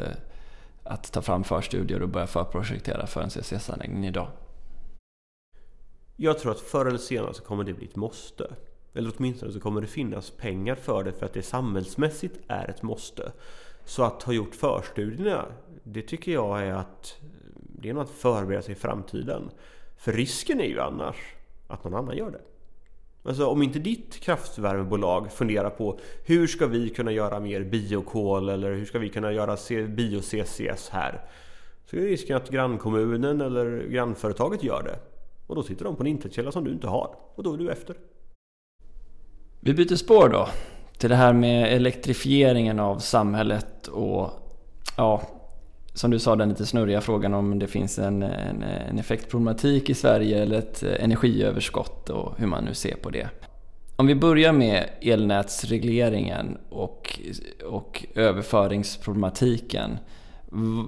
att ta fram förstudier och börja förprojektera för en CCS-anläggning idag? Jag tror att förr eller senare så kommer det bli ett måste. Eller åtminstone så kommer det finnas pengar för det för att det samhällsmässigt är ett måste. Så att ha gjort förstudierna, det tycker jag är att det är nog att förbereda sig i framtiden. För risken är ju annars att någon annan gör det. Alltså om inte ditt kraftvärmebolag funderar på hur ska vi kunna göra mer biokol eller hur ska vi kunna göra bio-CCS här? Så är risken att grannkommunen eller grannföretaget gör det. Och då sitter de på en intäktskälla som du inte har. Och då är du efter. Vi byter spår då. Till det här med elektrifieringen av samhället och ja, som du sa den lite snurriga frågan om det finns en, en, en effektproblematik i Sverige eller ett energiöverskott och hur man nu ser på det. Om vi börjar med elnätsregleringen och, och överföringsproblematiken.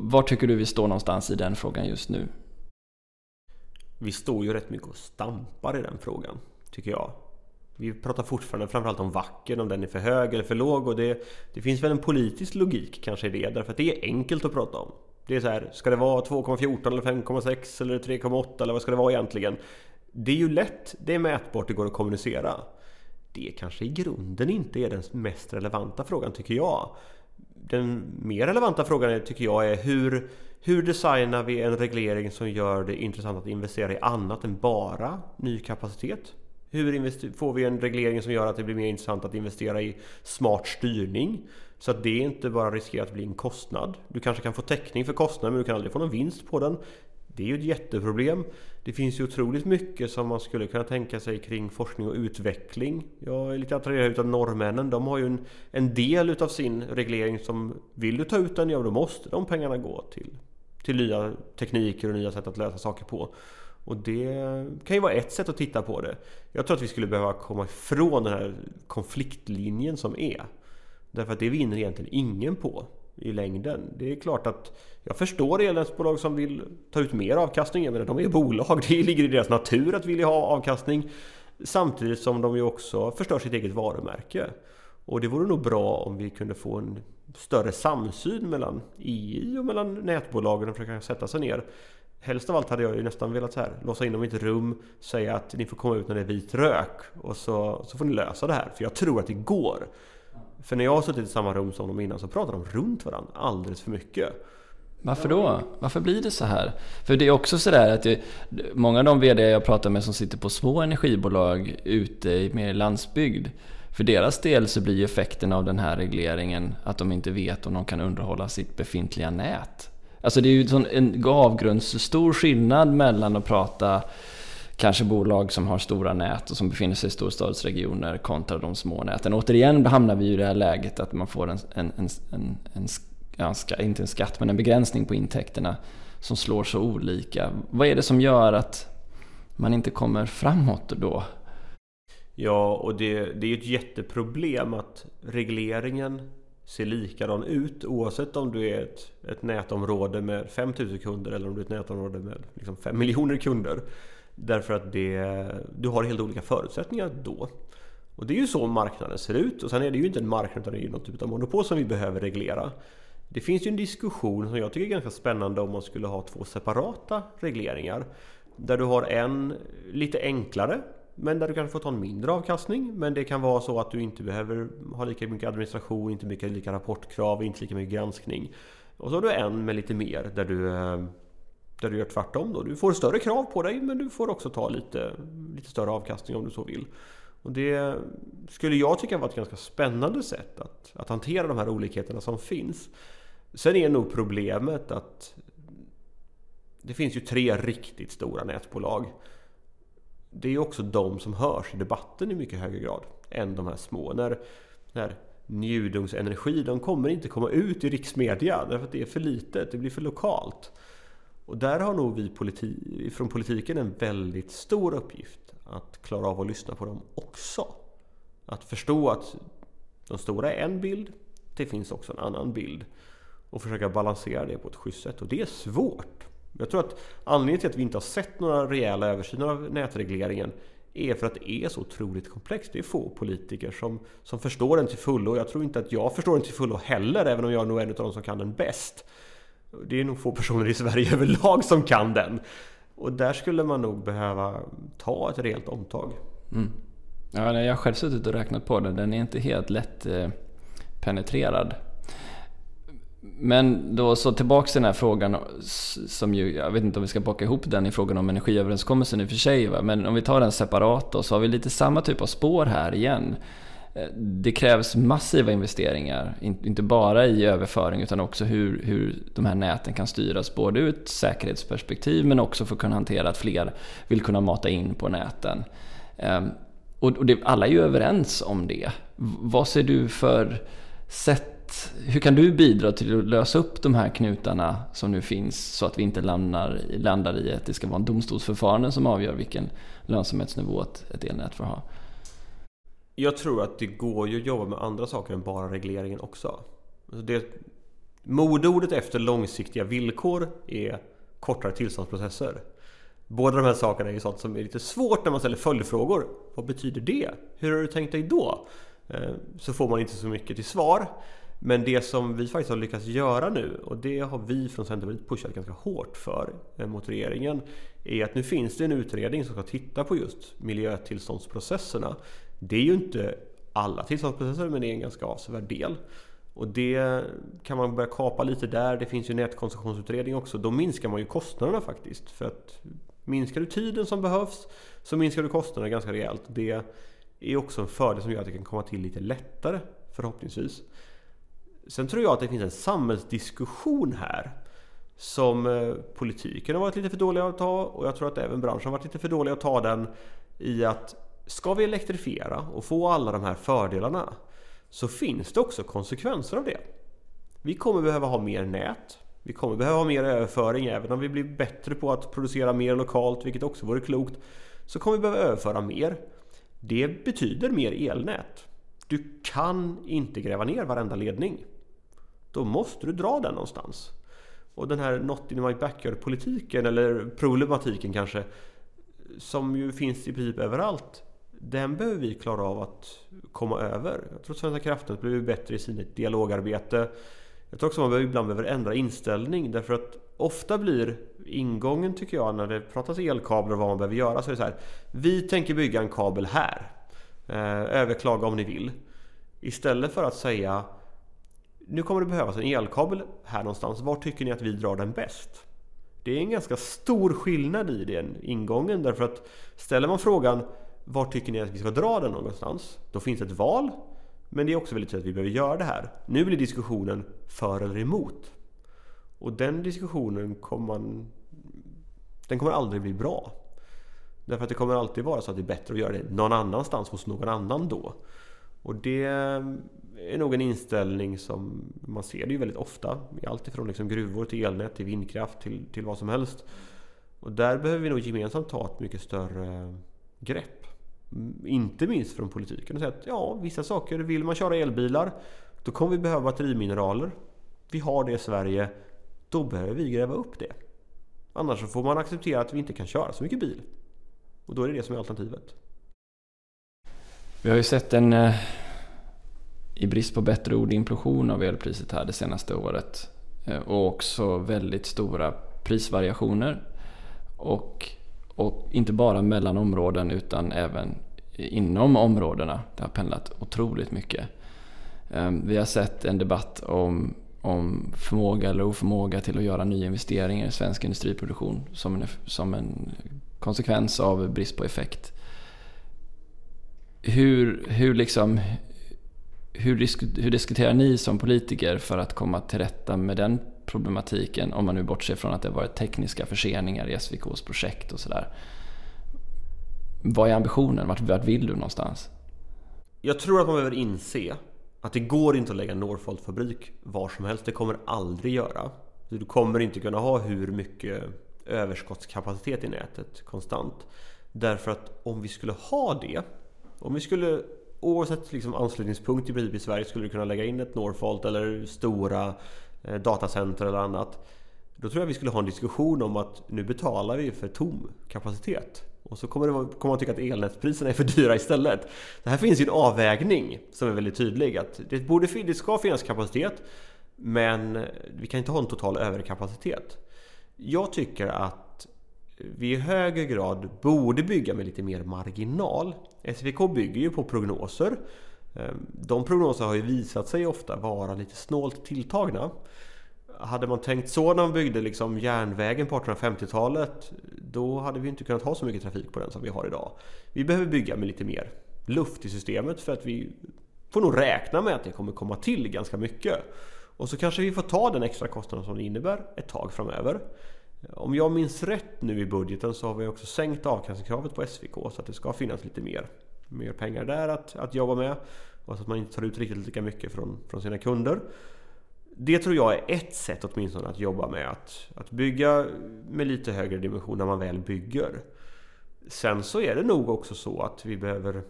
Var tycker du vi står någonstans i den frågan just nu? Vi står ju rätt mycket och stampar i den frågan, tycker jag. Vi pratar fortfarande framförallt om vacken, om den är för hög eller för låg och det, det finns väl en politisk logik kanske i det, därför att det är enkelt att prata om. Det är så här, ska det vara 2,14 eller 5,6 eller 3,8 eller vad ska det vara egentligen? Det är ju lätt, det är mätbart, det går att kommunicera. Det kanske i grunden inte är den mest relevanta frågan tycker jag. Den mer relevanta frågan tycker jag är hur hur designar vi en reglering som gör det intressant att investera i annat än bara ny kapacitet? Hur får vi en reglering som gör att det blir mer intressant att investera i smart styrning? Så att det inte bara riskerar att bli en kostnad. Du kanske kan få täckning för kostnaden men du kan aldrig få någon vinst på den. Det är ju ett jätteproblem. Det finns ju otroligt mycket som man skulle kunna tänka sig kring forskning och utveckling. Jag är lite attraherad utav norrmännen. De har ju en, en del utav sin reglering som vill du ta ut den, ja då måste de pengarna gå till till nya tekniker och nya sätt att lösa saker på. Och det kan ju vara ett sätt att titta på det. Jag tror att vi skulle behöva komma ifrån den här konfliktlinjen som är. Därför att det vinner egentligen ingen på i längden. Det är klart att jag förstår elnätsbolag som vill ta ut mer avkastning. Jag menar, de är bolag, det ligger i deras natur att vilja ha avkastning. Samtidigt som de ju också förstör sitt eget varumärke. Och det vore nog bra om vi kunde få en större samsyn mellan EI och mellan nätbolagen och försöka sätta sig ner. Helst av allt hade jag ju nästan velat så här, låsa in dem i ett rum, säga att ni får komma ut när det är vit rök och så, så får ni lösa det här. För jag tror att det går. För när jag har suttit i samma rum som dem innan så pratar de runt varandra alldeles för mycket. Varför då? Varför blir det så här? För det är också sådär att det, många av de VD jag pratar med som sitter på små energibolag ute i mer landsbygd för deras del så blir effekten av den här regleringen att de inte vet om de kan underhålla sitt befintliga nät. Alltså det är ju en avgrundsstor skillnad mellan att prata kanske bolag som har stora nät och som befinner sig i storstadsregioner kontra de små näten. Återigen hamnar vi i det här läget att man får en, en, en, en, en ja, inte en skatt, men en begränsning på intäkterna som slår så olika. Vad är det som gör att man inte kommer framåt då? Ja, och det, det är ju ett jätteproblem att regleringen ser likadan ut oavsett om du är ett, ett nätområde med 5000 kunder eller om du är ett nätområde med liksom 5 miljoner kunder. Därför att det, du har helt olika förutsättningar då. Och det är ju så marknaden ser ut. Och sen är det ju inte en marknad utan det är ju något typ av monopol som vi behöver reglera. Det finns ju en diskussion som jag tycker är ganska spännande om man skulle ha två separata regleringar. Där du har en lite enklare men där du kanske får ta en mindre avkastning. Men det kan vara så att du inte behöver ha lika mycket administration, inte mycket lika rapportkrav, inte lika mycket granskning. Och så har du en med lite mer där du, eh, där du gör tvärtom. Då. Du får större krav på dig men du får också ta lite, lite större avkastning om du så vill. Och det skulle jag tycka var ett ganska spännande sätt att, att hantera de här olikheterna som finns. Sen är nog problemet att det finns ju tre riktigt stora nätbolag det är också de som hörs i debatten i mycket högre grad än de här små. När, när Njudungs Energi, de kommer inte komma ut i riksmedia därför att det är för litet, det blir för lokalt. Och där har nog vi politi från politiken en väldigt stor uppgift att klara av att lyssna på dem också. Att förstå att de stora är en bild, det finns också en annan bild. Och försöka balansera det på ett schysst sätt. Och det är svårt. Jag tror att anledningen till att vi inte har sett några rejäla översyner av nätregleringen är för att det är så otroligt komplext. Det är få politiker som, som förstår den till fullo. Jag tror inte att jag förstår den till fullo heller, även om jag är nog en av de som kan den bäst. Det är nog få personer i Sverige *laughs* överlag som kan den. Och där skulle man nog behöva ta ett rejält omtag. Mm. Ja, jag har själv suttit och räknat på den. Den är inte helt lätt eh, penetrerad. Men då så tillbaks till den här frågan som ju, jag vet inte om vi ska baka ihop den i frågan om energiöverenskommelsen i och för sig. Va? Men om vi tar den separat då så har vi lite samma typ av spår här igen. Eh, det krävs massiva investeringar, inte bara i överföring utan också hur, hur de här näten kan styras både ur ett säkerhetsperspektiv men också för att kunna hantera att fler vill kunna mata in på näten. Ehm, och det, alla är ju överens om det. Vad ser du för sätt hur kan du bidra till att lösa upp de här knutarna som nu finns så att vi inte landar, landar i att det ska vara en domstolsförfarande som avgör vilken lönsamhetsnivå ett, ett elnät får ha? Jag tror att det går ju att jobba med andra saker än bara regleringen också. Alltså det, modordet efter långsiktiga villkor är kortare tillståndsprocesser. Båda de här sakerna är ju sånt som är lite svårt när man ställer följdfrågor. Vad betyder det? Hur har du tänkt dig då? Eh, så får man inte så mycket till svar. Men det som vi faktiskt har lyckats göra nu och det har vi från Centerpartiet pushat ganska hårt för eh, mot regeringen är att nu finns det en utredning som ska titta på just miljötillståndsprocesserna. Det är ju inte alla tillståndsprocesser men det är en ganska avsevärd del. Och det kan man börja kapa lite där. Det finns ju nätkoncessionsutredning också. Då minskar man ju kostnaderna faktiskt. För att minskar du tiden som behövs så minskar du kostnaderna ganska rejält. Det är också en fördel som gör att det kan komma till lite lättare förhoppningsvis. Sen tror jag att det finns en samhällsdiskussion här som eh, politiken har varit lite för dåliga att ta och jag tror att även branschen har varit lite för dåliga att ta den i att ska vi elektrifiera och få alla de här fördelarna så finns det också konsekvenser av det. Vi kommer behöva ha mer nät. Vi kommer behöva ha mer överföring även om vi blir bättre på att producera mer lokalt, vilket också vore klokt. Så kommer vi behöva överföra mer. Det betyder mer elnät. Du kan inte gräva ner varenda ledning. då måste du dra den någonstans. Och den här not in my backyard politiken eller problematiken kanske som ju finns i princip överallt. Den behöver vi klara av att komma över. Jag tror att Svenska kraftnät blir bättre i sitt dialogarbete. Jag tror också att man ibland behöver ändra inställning därför att ofta blir ingången tycker jag när det pratas elkablar och vad man behöver göra så är det så här. Vi tänker bygga en kabel här. Eh, överklaga om ni vill. Istället för att säga nu kommer det behövas en elkabel här någonstans. Var tycker ni att vi drar den bäst? Det är en ganska stor skillnad i den ingången därför att ställer man frågan var tycker ni att vi ska dra den någonstans? Då finns ett val men det är också väldigt tydligt att vi behöver göra det här. Nu blir diskussionen för eller emot. Och den diskussionen kommer man, den kommer aldrig bli bra. Därför att det kommer alltid vara så att det är bättre att göra det någon annanstans hos någon annan då. Och det är nog en inställning som man ser det ju väldigt ofta. I allt ifrån liksom gruvor till elnät till vindkraft till, till vad som helst. Och där behöver vi nog gemensamt ta ett mycket större grepp. Inte minst från politiken. Och säga att ja, vissa saker, vill man köra elbilar då kommer vi behöva batterimineraler. Vi har det i Sverige. Då behöver vi gräva upp det. Annars så får man acceptera att vi inte kan köra så mycket bil. Och då är det det som är alternativet. Vi har ju sett en, eh, i brist på bättre ord, implosion av elpriset här det senaste året. Eh, och också väldigt stora prisvariationer. Och, och inte bara mellan områden utan även inom områdena. Det har pendlat otroligt mycket. Ehm, vi har sett en debatt om, om förmåga eller oförmåga till att göra nyinvesteringar i svensk industriproduktion som en, som en konsekvens av brist på effekt hur, hur, liksom, hur, hur diskuterar ni som politiker för att komma till rätta med den problematiken? Om man nu bortser från att det varit tekniska förseningar i SVKs projekt och sådär. Vad är ambitionen? Vart, vart vill du någonstans? Jag tror att man behöver inse att det går inte att lägga Northvolt-fabrik var som helst. Det kommer aldrig göra. Du kommer inte kunna ha hur mycket överskottskapacitet i nätet konstant. Därför att om vi skulle ha det om vi skulle oavsett liksom anslutningspunkt i princip i Sverige skulle kunna lägga in ett Northvolt eller stora Eh, datacenter eller annat. Då tror jag vi skulle ha en diskussion om att nu betalar vi för tom kapacitet. Och så kommer, det, kommer man tycka att elnätspriserna är för dyra istället. Det här finns ju en avvägning som är väldigt tydlig. Att det, borde, det ska finnas kapacitet men vi kan inte ha en total överkapacitet. Jag tycker att vi i högre grad borde bygga med lite mer marginal. SVK bygger ju på prognoser. Ehm, de prognoser har ju visat sig ofta vara lite snålt tilltagna. Hade man tänkt så när man byggde liksom järnvägen på 1850-talet då hade vi inte kunnat ha så mycket trafik på den som vi har idag. Vi behöver bygga med lite mer luft i systemet för att vi får nog räkna med att det kommer komma till ganska mycket. Och så kanske vi får ta den extra kostnaden som det innebär ett tag framöver. Om jag minns rätt nu i budgeten så har vi också sänkt avkastningskravet på SVK så att det ska finnas lite mer, mer pengar där att, att jobba med. Och att man inte tar ut riktigt lika mycket från, från sina kunder. Det tror jag är ett sätt åtminstone att jobba med. Att, att bygga med lite högre dimension när man väl bygger. Sen så är det nog också så att vi behöver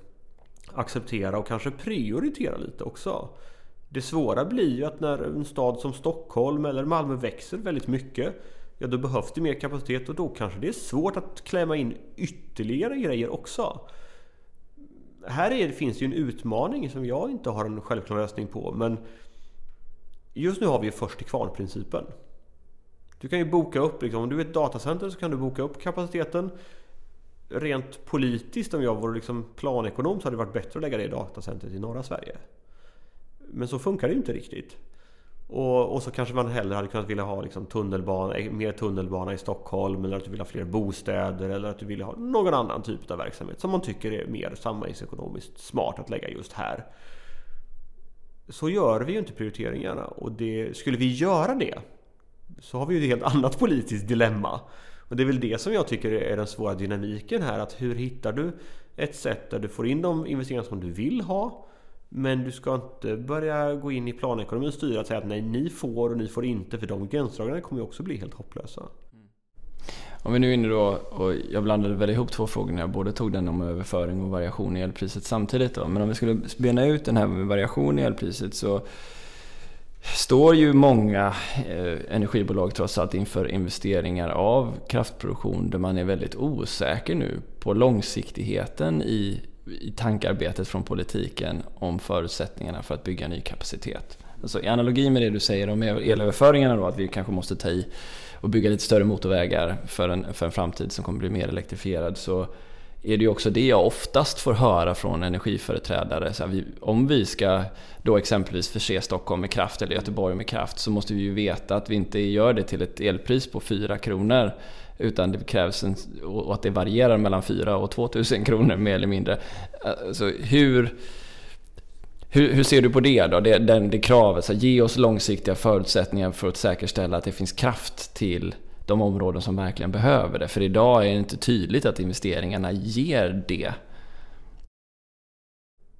acceptera och kanske prioritera lite också. Det svåra blir ju att när en stad som Stockholm eller Malmö växer väldigt mycket ja då behövs det mer kapacitet och då kanske det är svårt att klämma in ytterligare grejer också. Här är, finns ju en utmaning som jag inte har en självklar lösning på men just nu har vi först till kvarn-principen. Du kan ju boka upp, liksom, om du är ett datacenter så kan du boka upp kapaciteten. Rent politiskt, om jag vore liksom planekonom så hade det varit bättre att lägga det datacentret i norra Sverige. Men så funkar det ju inte riktigt. Och, och, så kanske man hellre hade kunnat vilja ha liksom tunnelbana, eh, mer tunnelbana i Stockholm eller att du vill ha fler bostäder eller att du vill ha någon annan typ av verksamhet som man tycker är mer samhällsekonomiskt smart att lägga just här. Så gör vi ju inte prioriteringarna och det, skulle vi göra det så har vi ju ett helt annat politiskt dilemma. Och det är väl det som jag tycker är den svåra dynamiken här. Att hur hittar du ett sätt där du får in de investeringar som du vill ha men du ska inte börja gå in i planekonomi och styra och säga att nej, ni får och ni får inte. För de gränsdragningarna kommer ju också bli helt hopplösa. Om vi nu är inne då, och jag blandade väl ihop två frågor när jag både tog den om överföring och variation i elpriset samtidigt då. Men om vi skulle bena ut den här med variation i elpriset så står ju många eh, energibolag trots allt inför investeringar av kraftproduktion där man är väldigt osäker nu på långsiktigheten i, i tankarbetet från politiken om förutsättningarna för att bygga ny kapacitet. Alltså I analogi med det du säger om elöverföringarna då, att vi kanske måste ta i och bygga lite större motorvägar för en, för en framtid som kommer bli mer elektrifierad så är det ju också det jag oftast får höra från energiföreträdare. Så vi, om vi ska då exempelvis förse Stockholm med kraft eller Göteborg med kraft så måste vi ju veta att vi inte gör det till ett elpris på 4 kronor utan det krävs en, och att det varierar mellan 4 och 2000 kronor mer eller mindre. Alltså hur, hur, hur ser du på det då? Det, det, det kravet, så ge oss långsiktiga förutsättningar för att säkerställa att det finns kraft till de områden som verkligen behöver det. För idag är det inte tydligt att investeringarna ger det.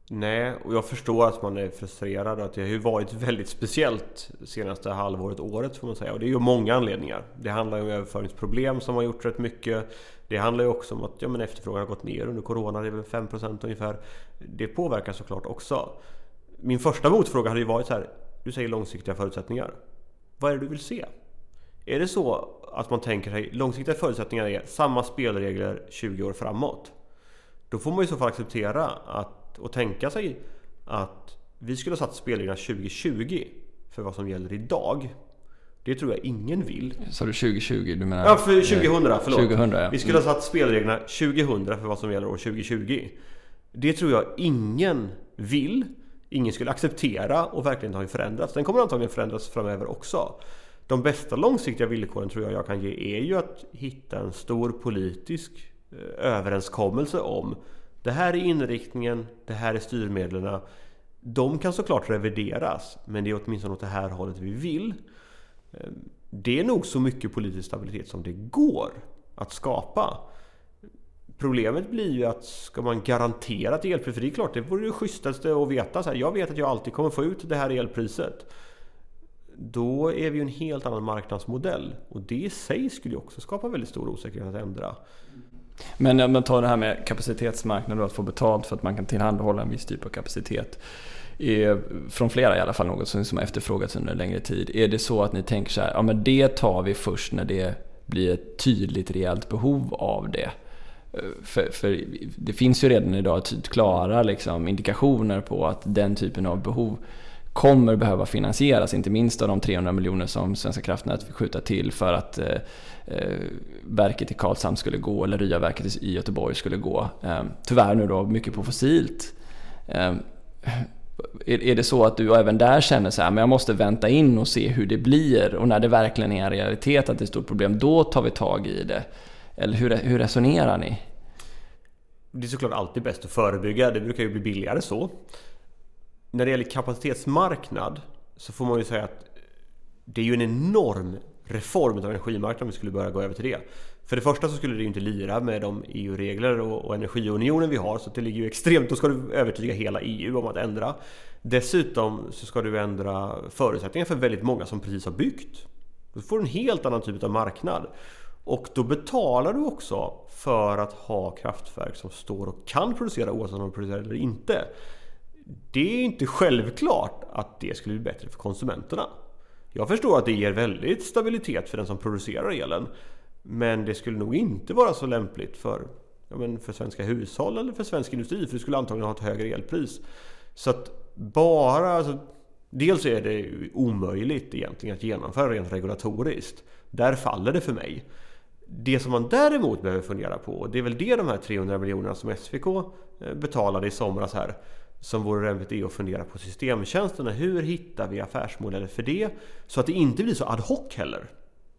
Nej, och jag förstår att man är frustrerad. Att det har ju varit väldigt speciellt senaste halvåret, året får man säga. Och det är ju många anledningar. Det handlar ju om överföringsproblem som har gjort rätt mycket. Det handlar ju också om att ja, men efterfrågan har gått ner under Corona. Det är väl 5% ungefär. Det påverkar såklart också. Min första motfråga hade ju varit så här. Du säger långsiktiga förutsättningar. Vad är det du vill se? Är det så att man tänker sig långsiktiga förutsättningar är samma spelregler 20 år framåt? Då får man i så fall acceptera att, och tänka sig att vi skulle ha satt spelreglerna 2020 för vad som gäller idag. Det tror jag ingen vill. Sa du 2020? Du menar? Ja, för 2000, förlåt. 2000, ja. Vi skulle ha satt spelreglerna 2000 för vad som gäller år 2020. Det tror jag ingen vill. Ingen skulle acceptera och verkligen har ju förändrats. Den kommer antagligen förändras framöver också. De bästa långsiktiga villkoren tror jag jag kan ge är ju att hitta en stor politisk eh, överenskommelse om det här är inriktningen, det här är styrmedlen. De kan såklart revideras, men det är åtminstone åt det här hållet vi vill. Ehm, det är nog så mycket politisk stabilitet som det går att skapa. Problemet blir ju att ska man garantera ett elpris, för det är klart det vore det schysstaste att veta så här, jag vet att jag alltid kommer få ut det här elpriset. Då är vi ju en helt annan marknadsmodell och det i sig skulle ju också skapa väldigt stor osäkerhet att ändra. Men om man tar det här med kapacitetsmarknaden och att få betalt för att man kan tillhandahålla en viss typ av kapacitet. Är, från flera i alla fall, något som liksom har efterfrågats under en längre tid. Är det så att ni tänker så här, ja men det tar vi först när det blir ett tydligt rejält behov av det? För, för, det finns ju redan idag klara liksom, indikationer på att den typen av behov kommer behöva finansieras, inte minst av de 300 miljoner som Svenska kraftnät vill skjuta till för att eh, Eh, verket i Karlshamn skulle gå, eller Ryaverket i Göteborg skulle gå. Ehm, tyvärr nu då mycket på fossilt. Ehm, är, är det så att du även där känner så här, men jag måste vänta in och se hur det blir och när det verkligen är en realitet att det är ett stort problem, då tar vi tag i det? Eller hur, hur resonerar ni? Det är såklart alltid bäst att förebygga, det brukar ju bli billigare så när det gäller kapacitetsmarknad så får man ju säga att det är ju en enorm reform av energimarknaden om vi skulle börja gå över till det. För det första så skulle det ju inte lira med de EU-regler och, och energiunionen vi har så det ligger ju extremt, då ska du övertyga hela EU om att ändra. Dessutom så ska du ändra förutsättningar för väldigt många som precis har byggt. Då får du en helt annan typ av marknad. Och då betalar du också för att ha kraftverk som står och kan producera oavsett om de producerar eller inte det är inte självklart att det skulle bli bättre för konsumenterna. Jag förstår att det ger väldigt stabilitet för den som producerar elen. Men det skulle nog inte vara så lämpligt för, ja men för svenska hushåll eller för svensk industri. För det skulle antagligen ha ett högre elpris. Så att bara... Alltså, dels är det omöjligt egentligen att genomföra rent regulatoriskt. Där faller det för mig. Det som man däremot behöver fundera på, och det är väl det de här 300 miljonerna som SVK eh, betalade i somras här som vore rimligt är att fundera på systemtjänsterna. Hur hittar vi affärsmodeller för det? Så att det inte blir så ad hoc heller.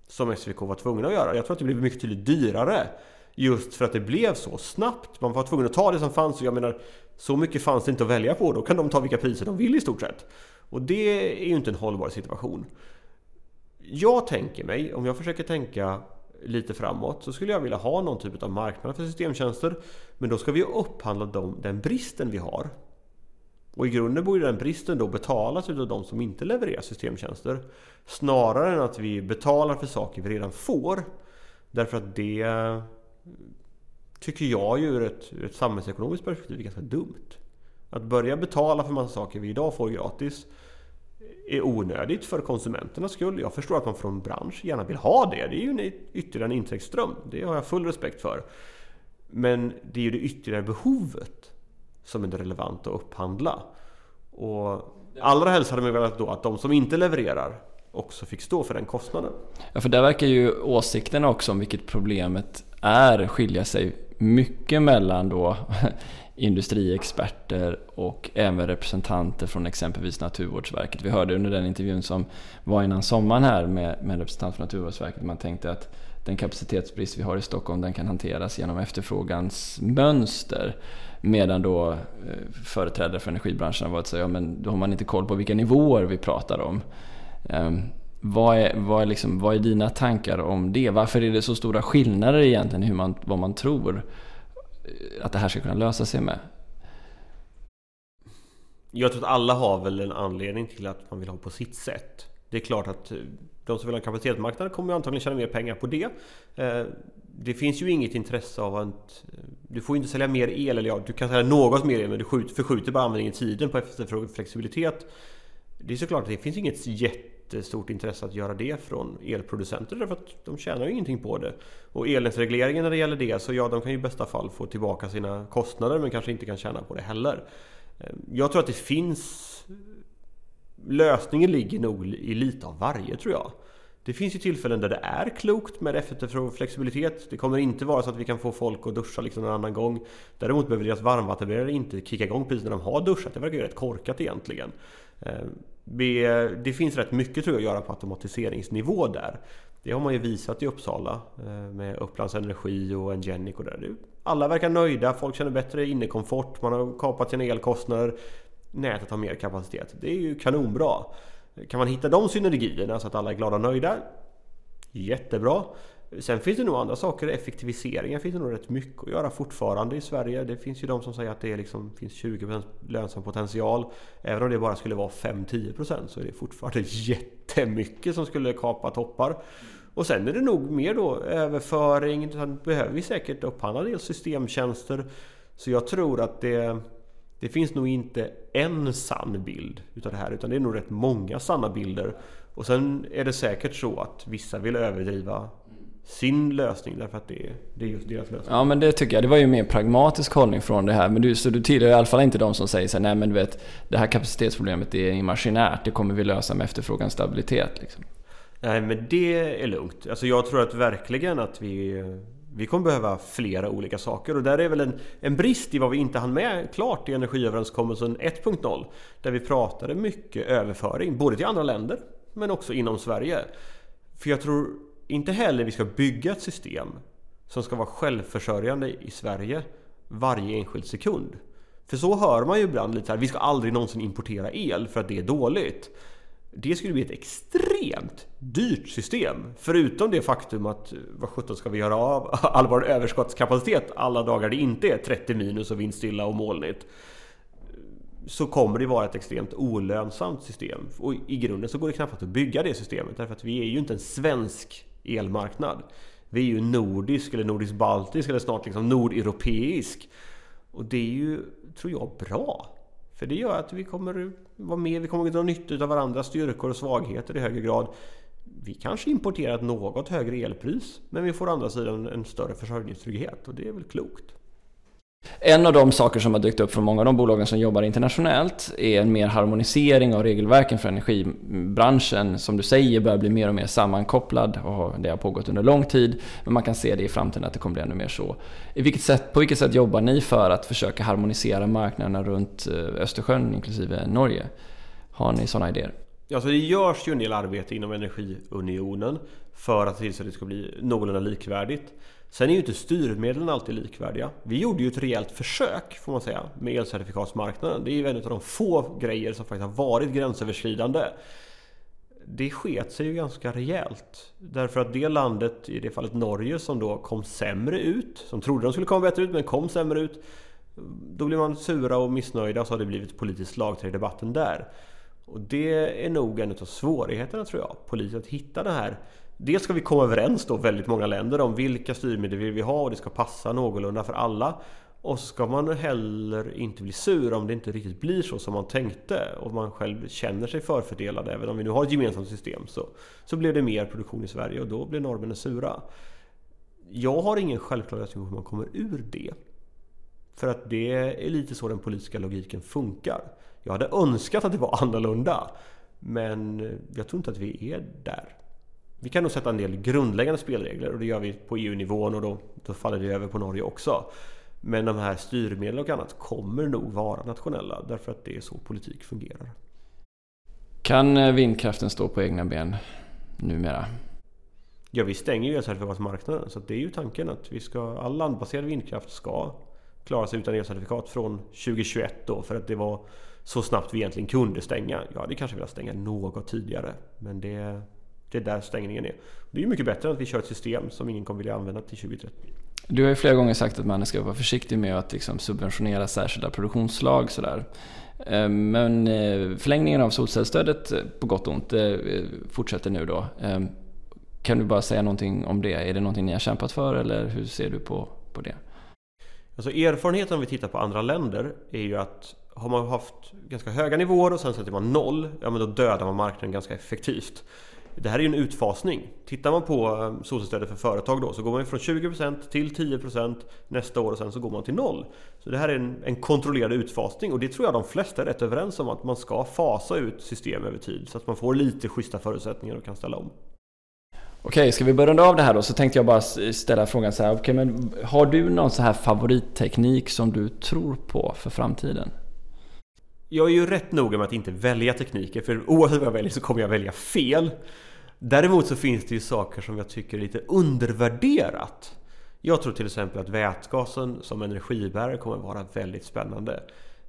Som SVK var tvungna att göra. Jag tror att det blev mycket tydligt dyrare. Just för att det blev så snabbt. Man var tvungen att ta det som fanns. Och jag menar, så mycket fanns det inte att välja på. Då kan de ta vilka priser de vill i stort sett. Och det är ju inte en hållbar situation. Jag tänker mig, om jag försöker tänka lite framåt så skulle jag vilja ha någon typ av marknad för systemtjänster. Men då ska vi upphandla dem, den bristen vi har. Och i grunden borde den bristen då betalas av de som inte levererar systemtjänster. Snarare än att vi betalar för saker vi redan får. Därför att det eh, tycker jag ju ur ett, ur ett samhällsekonomiskt perspektiv är ganska dumt. Att börja betala för massa saker vi idag får gratis är onödigt för konsumenternas skull. Jag förstår att man från bransch gärna vill ha det. Det är ju en ytterligare en intäktsström. Det har jag full respekt för. Men det är ju det ytterligare behovet som är relevant relevanta att upphandla. Och allra helst hade man velat då att de som inte levererar också fick stå för den kostnaden. Ja, för där verkar ju åsikterna också om vilket problemet är skilja sig mycket mellan då *laughs* industriexperter och även representanter från exempelvis Naturvårdsverket. Vi hörde under den intervjun som var innan sommaren här med, med representant från Naturvårdsverket, man tänkte att den kapacitetsbrist vi har i Stockholm den kan hanteras genom efterfrågans mönster. Medan då eh, företrädare för energibranschen har varit så ja men då har man inte koll på vilka nivåer vi pratar om. Ehm, vad är, vad, är liksom, vad är dina tankar om det? Varför är det så stora skillnader egentligen hur man, vad man tror eh, att det här ska kunna lösa sig med? Jag tror att alla har väl en anledning till att man vill ha på sitt sätt. Det är klart att eh, de som vill ha en kapacitetsmarknad kommer antagligen tjäna mer pengar på det. Eh, det finns ju inget intresse av att... Eh, du får ju inte sälja mer el, eller ja, du kan sälja något mer el men du förskjuter bara användningen i tiden på efterfrågan flexibilitet. Det är såklart att det finns inget jättestort intresse att göra det från elproducenter därför att de tjänar ju ingenting på det. Och elnätsregleringen när det gäller det, så ja, de kan ju i bästa fall få tillbaka sina kostnader men kanske inte kan tjäna på det heller. Jag tror att det finns lösningen ligger nog i lite av varje tror jag. Det finns ju tillfällen där det är klokt med flexibilitet. Det kommer inte vara så att vi kan få folk att duscha liksom en annan gång. Däremot behöver deras varmvattenberedare inte kicka igång precis när de har duschat. Det verkar ju rätt korkat egentligen. Eh, det finns rätt mycket tror jag att göra på automatiseringsnivå där. Det har man ju visat i Uppsala eh, med Upplands Energi och Engenic och där. Alla verkar nöjda, folk känner bättre innekomfort, man har kapat sina elkostnader nätet har mer kapacitet. Det är ju kanonbra. Kan man hitta de synergierna så att alla är glada och nöjda? Jättebra. Sen finns det nog andra saker, effektiviseringar finns det nog rätt mycket att göra fortfarande i Sverige. Det finns ju de som säger att det liksom finns 20% lönsam potential. Även om det bara skulle vara 5-10% så är det fortfarande *laughs* jättemycket som skulle kapa toppar. Och sen är det nog mer då överföring, sen behöver vi säkert upphandla del systemtjänster. Så jag tror att det det finns nog inte en sann bild utav det här utan det är nog rätt många sanna bilder. Och sen är det säkert så att vissa vill överdriva sin lösning därför att det är, det är just deras lösning. Ja men det tycker jag. Det var ju mer pragmatisk hållning från det här. Men du, så du tillhör i alla fall inte de som säger så här, nej men du vet det här kapacitetsproblemet är imaginärt. Det kommer vi lösa med efterfrågan stabilitet. Liksom. Nej men det är lugnt. Alltså jag tror att verkligen att vi vi kommer behöva flera olika saker och där är väl en, en brist i vad vi inte hann med klart i energiöverenskommelsen 1.0 där vi pratade mycket överföring, både till andra länder men också inom Sverige. För jag tror inte heller vi ska bygga ett system som ska vara självförsörjande i Sverige varje enskild sekund. För så hör man ju ibland lite här, vi ska aldrig någonsin importera el för att det är dåligt. Det skulle bli ett extremt dyrt system. Förutom det faktum att eh, vad sjutton ska vi göra av *laughs* all vår överskottskapacitet alla dagar det inte är 30 minus och vindstilla och molnigt. Så kommer det vara ett extremt olönsamt system. Och i grunden så går det knappast att bygga det systemet därför att vi är ju inte en svensk elmarknad. Vi är ju nordisk eller nordisk-baltisk eller snart liksom nordeuropeisk. Och det är ju, tror jag, bra. För det gör att vi kommer vara med, vi kommer att dra nytta av varandras styrkor och svagheter i högre grad. Vi kanske importerar ett något högre elpris, men vi får å andra sidan en större försörjningstrygghet och det är väl klokt. En av de saker som har dykt upp från många av de bolagen som jobbar internationellt är en mer harmonisering av regelverken för energibranschen. Som du säger börjar bli mer och mer sammankopplad och det har pågått under lång tid. Men man kan se det i framtiden att det kommer bli ännu mer så. I vilket sätt, på vilket sätt jobbar ni för att försöka harmonisera marknaderna runt eh, Östersjön inklusive Norge? Har ni sådana idéer? Alltså det görs ju en del arbete inom Energiunionen för att se till så att det ska bli någorlunda likvärdigt. Sen är ju inte styrmedlen alltid likvärdiga. Vi gjorde ju ett rejält försök får man säga med elcertifikatsmarknaden. Det är ju en av de få grejer som faktiskt har varit gränsöverskridande. Det sket sig ju ganska rejält. Därför att det landet, i det fallet Norge, som då kom sämre ut, som trodde de skulle komma bättre ut men kom sämre ut. Då blev man sura och missnöjda och så har det blivit politiskt slagträ i debatten där. Och det är nog en av svårigheterna tror jag, politiskt att hitta det här Dels ska vi komma överens då väldigt många länder om vilka styrmedel vi vill ha och det ska passa någorlunda för alla. Och så ska man heller inte bli sur om det inte riktigt blir så som man tänkte och man själv känner sig förfördelad. Även om vi nu har ett gemensamt system så, så blev det mer produktion i Sverige och då blir norrmännen sura. Jag har ingen självklar lösning på hur man kommer ur det. För att det är lite så den politiska logiken funkar. Jag hade önskat att det var annorlunda. Men jag tror inte att vi är där. Vi kan nog sätta en del grundläggande spelregler och det gör vi på EU-nivån och då, då faller det över på Norge också. Men de här styrmedel och annat kommer nog vara nationella därför att det är så politik fungerar. Kan eh, vindkraften stå på egna ben numera? Ja, vi stänger ju elcertifikatsmarknaden så det är ju tanken att vi ska, all landbaserad vindkraft ska klara sig utan elcertifikat från 2021 då för att det var så snabbt vi egentligen kunde stänga. Ja, det kanske vill stänga något tidigare men det, det är där stängningen är. Det är ju mycket bättre än att vi kör ett system som ingen kommer vilja använda till 2030. Du har ju flera gånger sagt att man ska vara försiktig med att liksom subventionera särskilda produktionsslag. Sådär. Eh, men eh, förlängningen av solcellsstödet, eh, på gott och ont, fortsätter nu då. Kan du bara säga någonting om det? Är det någonting ni har kämpat för eller hur ser du på, på det? Alltså erfarenheten om vi tittar på andra länder är ju att har man haft ganska höga nivåer och sen sätter man noll, ja men då dödar man marknaden ganska effektivt. Det här är ju en utfasning. Tittar man på eh, solcellsstödet för företag då så går man från 20% till 10% nästa år och sen så går man till noll. Så det här är en, en kontrollerad utfasning och det tror jag de flesta är rätt överens om att man ska fasa ut system över tid så att man får lite schyssta förutsättningar och kan ställa om. Okej, ska vi börja runda av det här då så tänkte jag bara ställa frågan så här. Okej, men har du någon så här favoritteknik som du tror på för framtiden? Jag är ju rätt noga med att inte välja tekniker för oavsett vad jag väljer så kommer jag välja fel. Däremot så finns det ju saker som jag tycker är lite undervärderat. Jag tror till exempel att vätgasen som energibärare kommer vara väldigt spännande.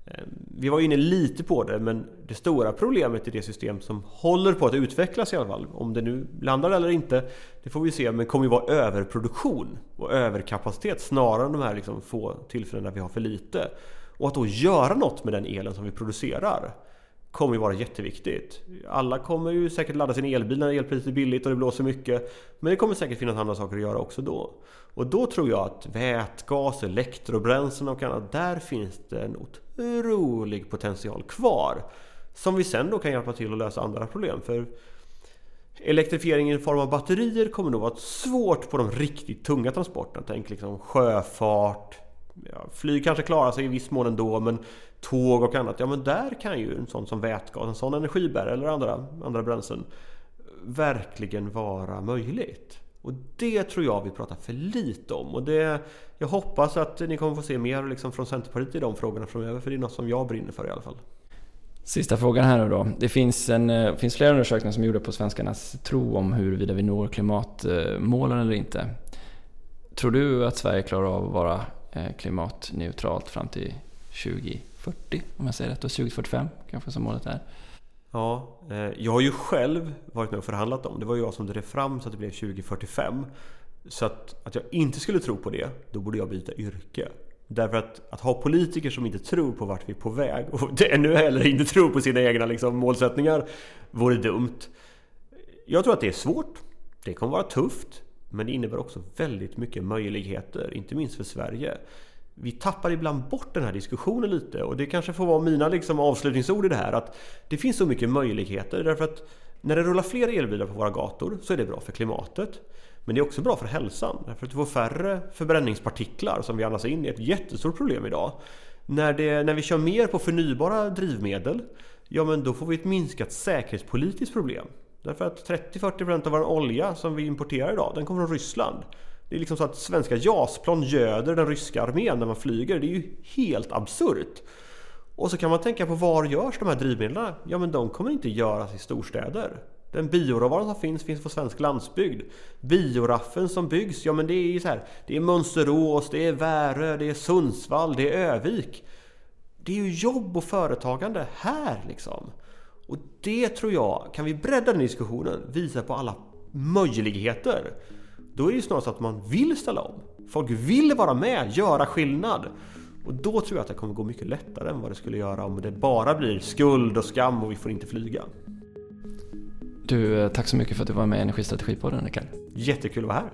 Ehm, vi var inne lite på det men det stora problemet i det system som håller på att utvecklas i alla fall, om det nu landar eller inte, det får vi se, men kommer ju vara överproduktion och överkapacitet snarare än de här liksom få tillfällena vi har för lite. Och att då göra något med den elen som vi producerar kommer ju vara jätteviktigt. Alla kommer ju säkert ladda sin elbil när elpriset är billigt och det blåser mycket. Men det kommer säkert finnas andra saker att göra också då. Och då tror jag att vätgas, elektrobränslen och annat, där finns det en otrolig potential kvar. Som vi sen då kan hjälpa till att lösa andra problem. För Elektrifiering i form av batterier kommer nog vara svårt på de riktigt tunga transporterna. Tänk liksom sjöfart, ja, flyg kanske klarar sig i viss mån ändå men tåg och annat, ja men där kan ju en sån som vätgas, en sån energibärare eller andra, andra bränslen verkligen vara möjligt. Och det tror jag vi pratar för lite om. Och det, jag hoppas att ni kommer få se mer liksom från Centerpartiet i de frågorna framöver, för det är något som jag brinner för i alla fall. Sista frågan här nu då. Det finns, en, eh, finns flera undersökningar som är gjorda på svenskarnas tro om huruvida vi når klimatmålen eller inte. Tror du att Sverige klarar av att vara Eh, klimatneutralt fram till 2040? Om jag säger rätt, och 2045 kanske som målet är. Ja, eh, jag har ju själv varit med och förhandlat om. Det var jag som drev fram så att det blev 2045. Så att, att jag inte skulle tro på det, då borde jag byta yrke. Därför att, att ha politiker som inte tror på vart vi är på väg och ännu heller inte tror på sina egna liksom, målsättningar vore dumt. Jag tror att det är svårt. Det kommer vara tufft. Men det innebär också väldigt mycket möjligheter, inte minst för Sverige vi tappar ibland bort den här diskussionen lite och det kanske får vara mina liksom avslutningsord i det här att det finns så mycket möjligheter därför att när det rullar fler elbilar på våra gator så är det bra för klimatet. Men det är också bra för hälsan därför att du får färre förbränningspartiklar som vi andas in. Det är ett jättestort problem idag. När, det, när vi kör mer på förnybara drivmedel ja men då får vi ett minskat säkerhetspolitiskt problem. Därför att 30-40% av vår olja som vi importerar idag den kommer från Ryssland. Det är liksom så att svenska JAS-plan göder den ryska armén när man flyger. Det är ju helt absurt. Och så kan man tänka på var görs de här drivmedlen? Ja men de kommer inte göras i storstäder. Den bioråvaran som finns, finns på svensk landsbygd. Bioraffen som byggs, ja men det är ju så här. Det är Mönsterås, det är Värö, det är Sundsvall, det är Övik. Det är ju jobb och företagande här liksom. Och det tror jag, kan vi bredda den diskussionen, visa på alla möjligheter. Då är det ju snarare så att man vill ställa om. Folk vill vara med, göra skillnad. Och då tror jag att det kommer gå mycket lättare än vad det skulle göra om det bara blir skuld och skam och vi får inte flyga. Du, eh, tack så mycket för att du var med i Energistrategipodden Rickard. Jättekul att vara här.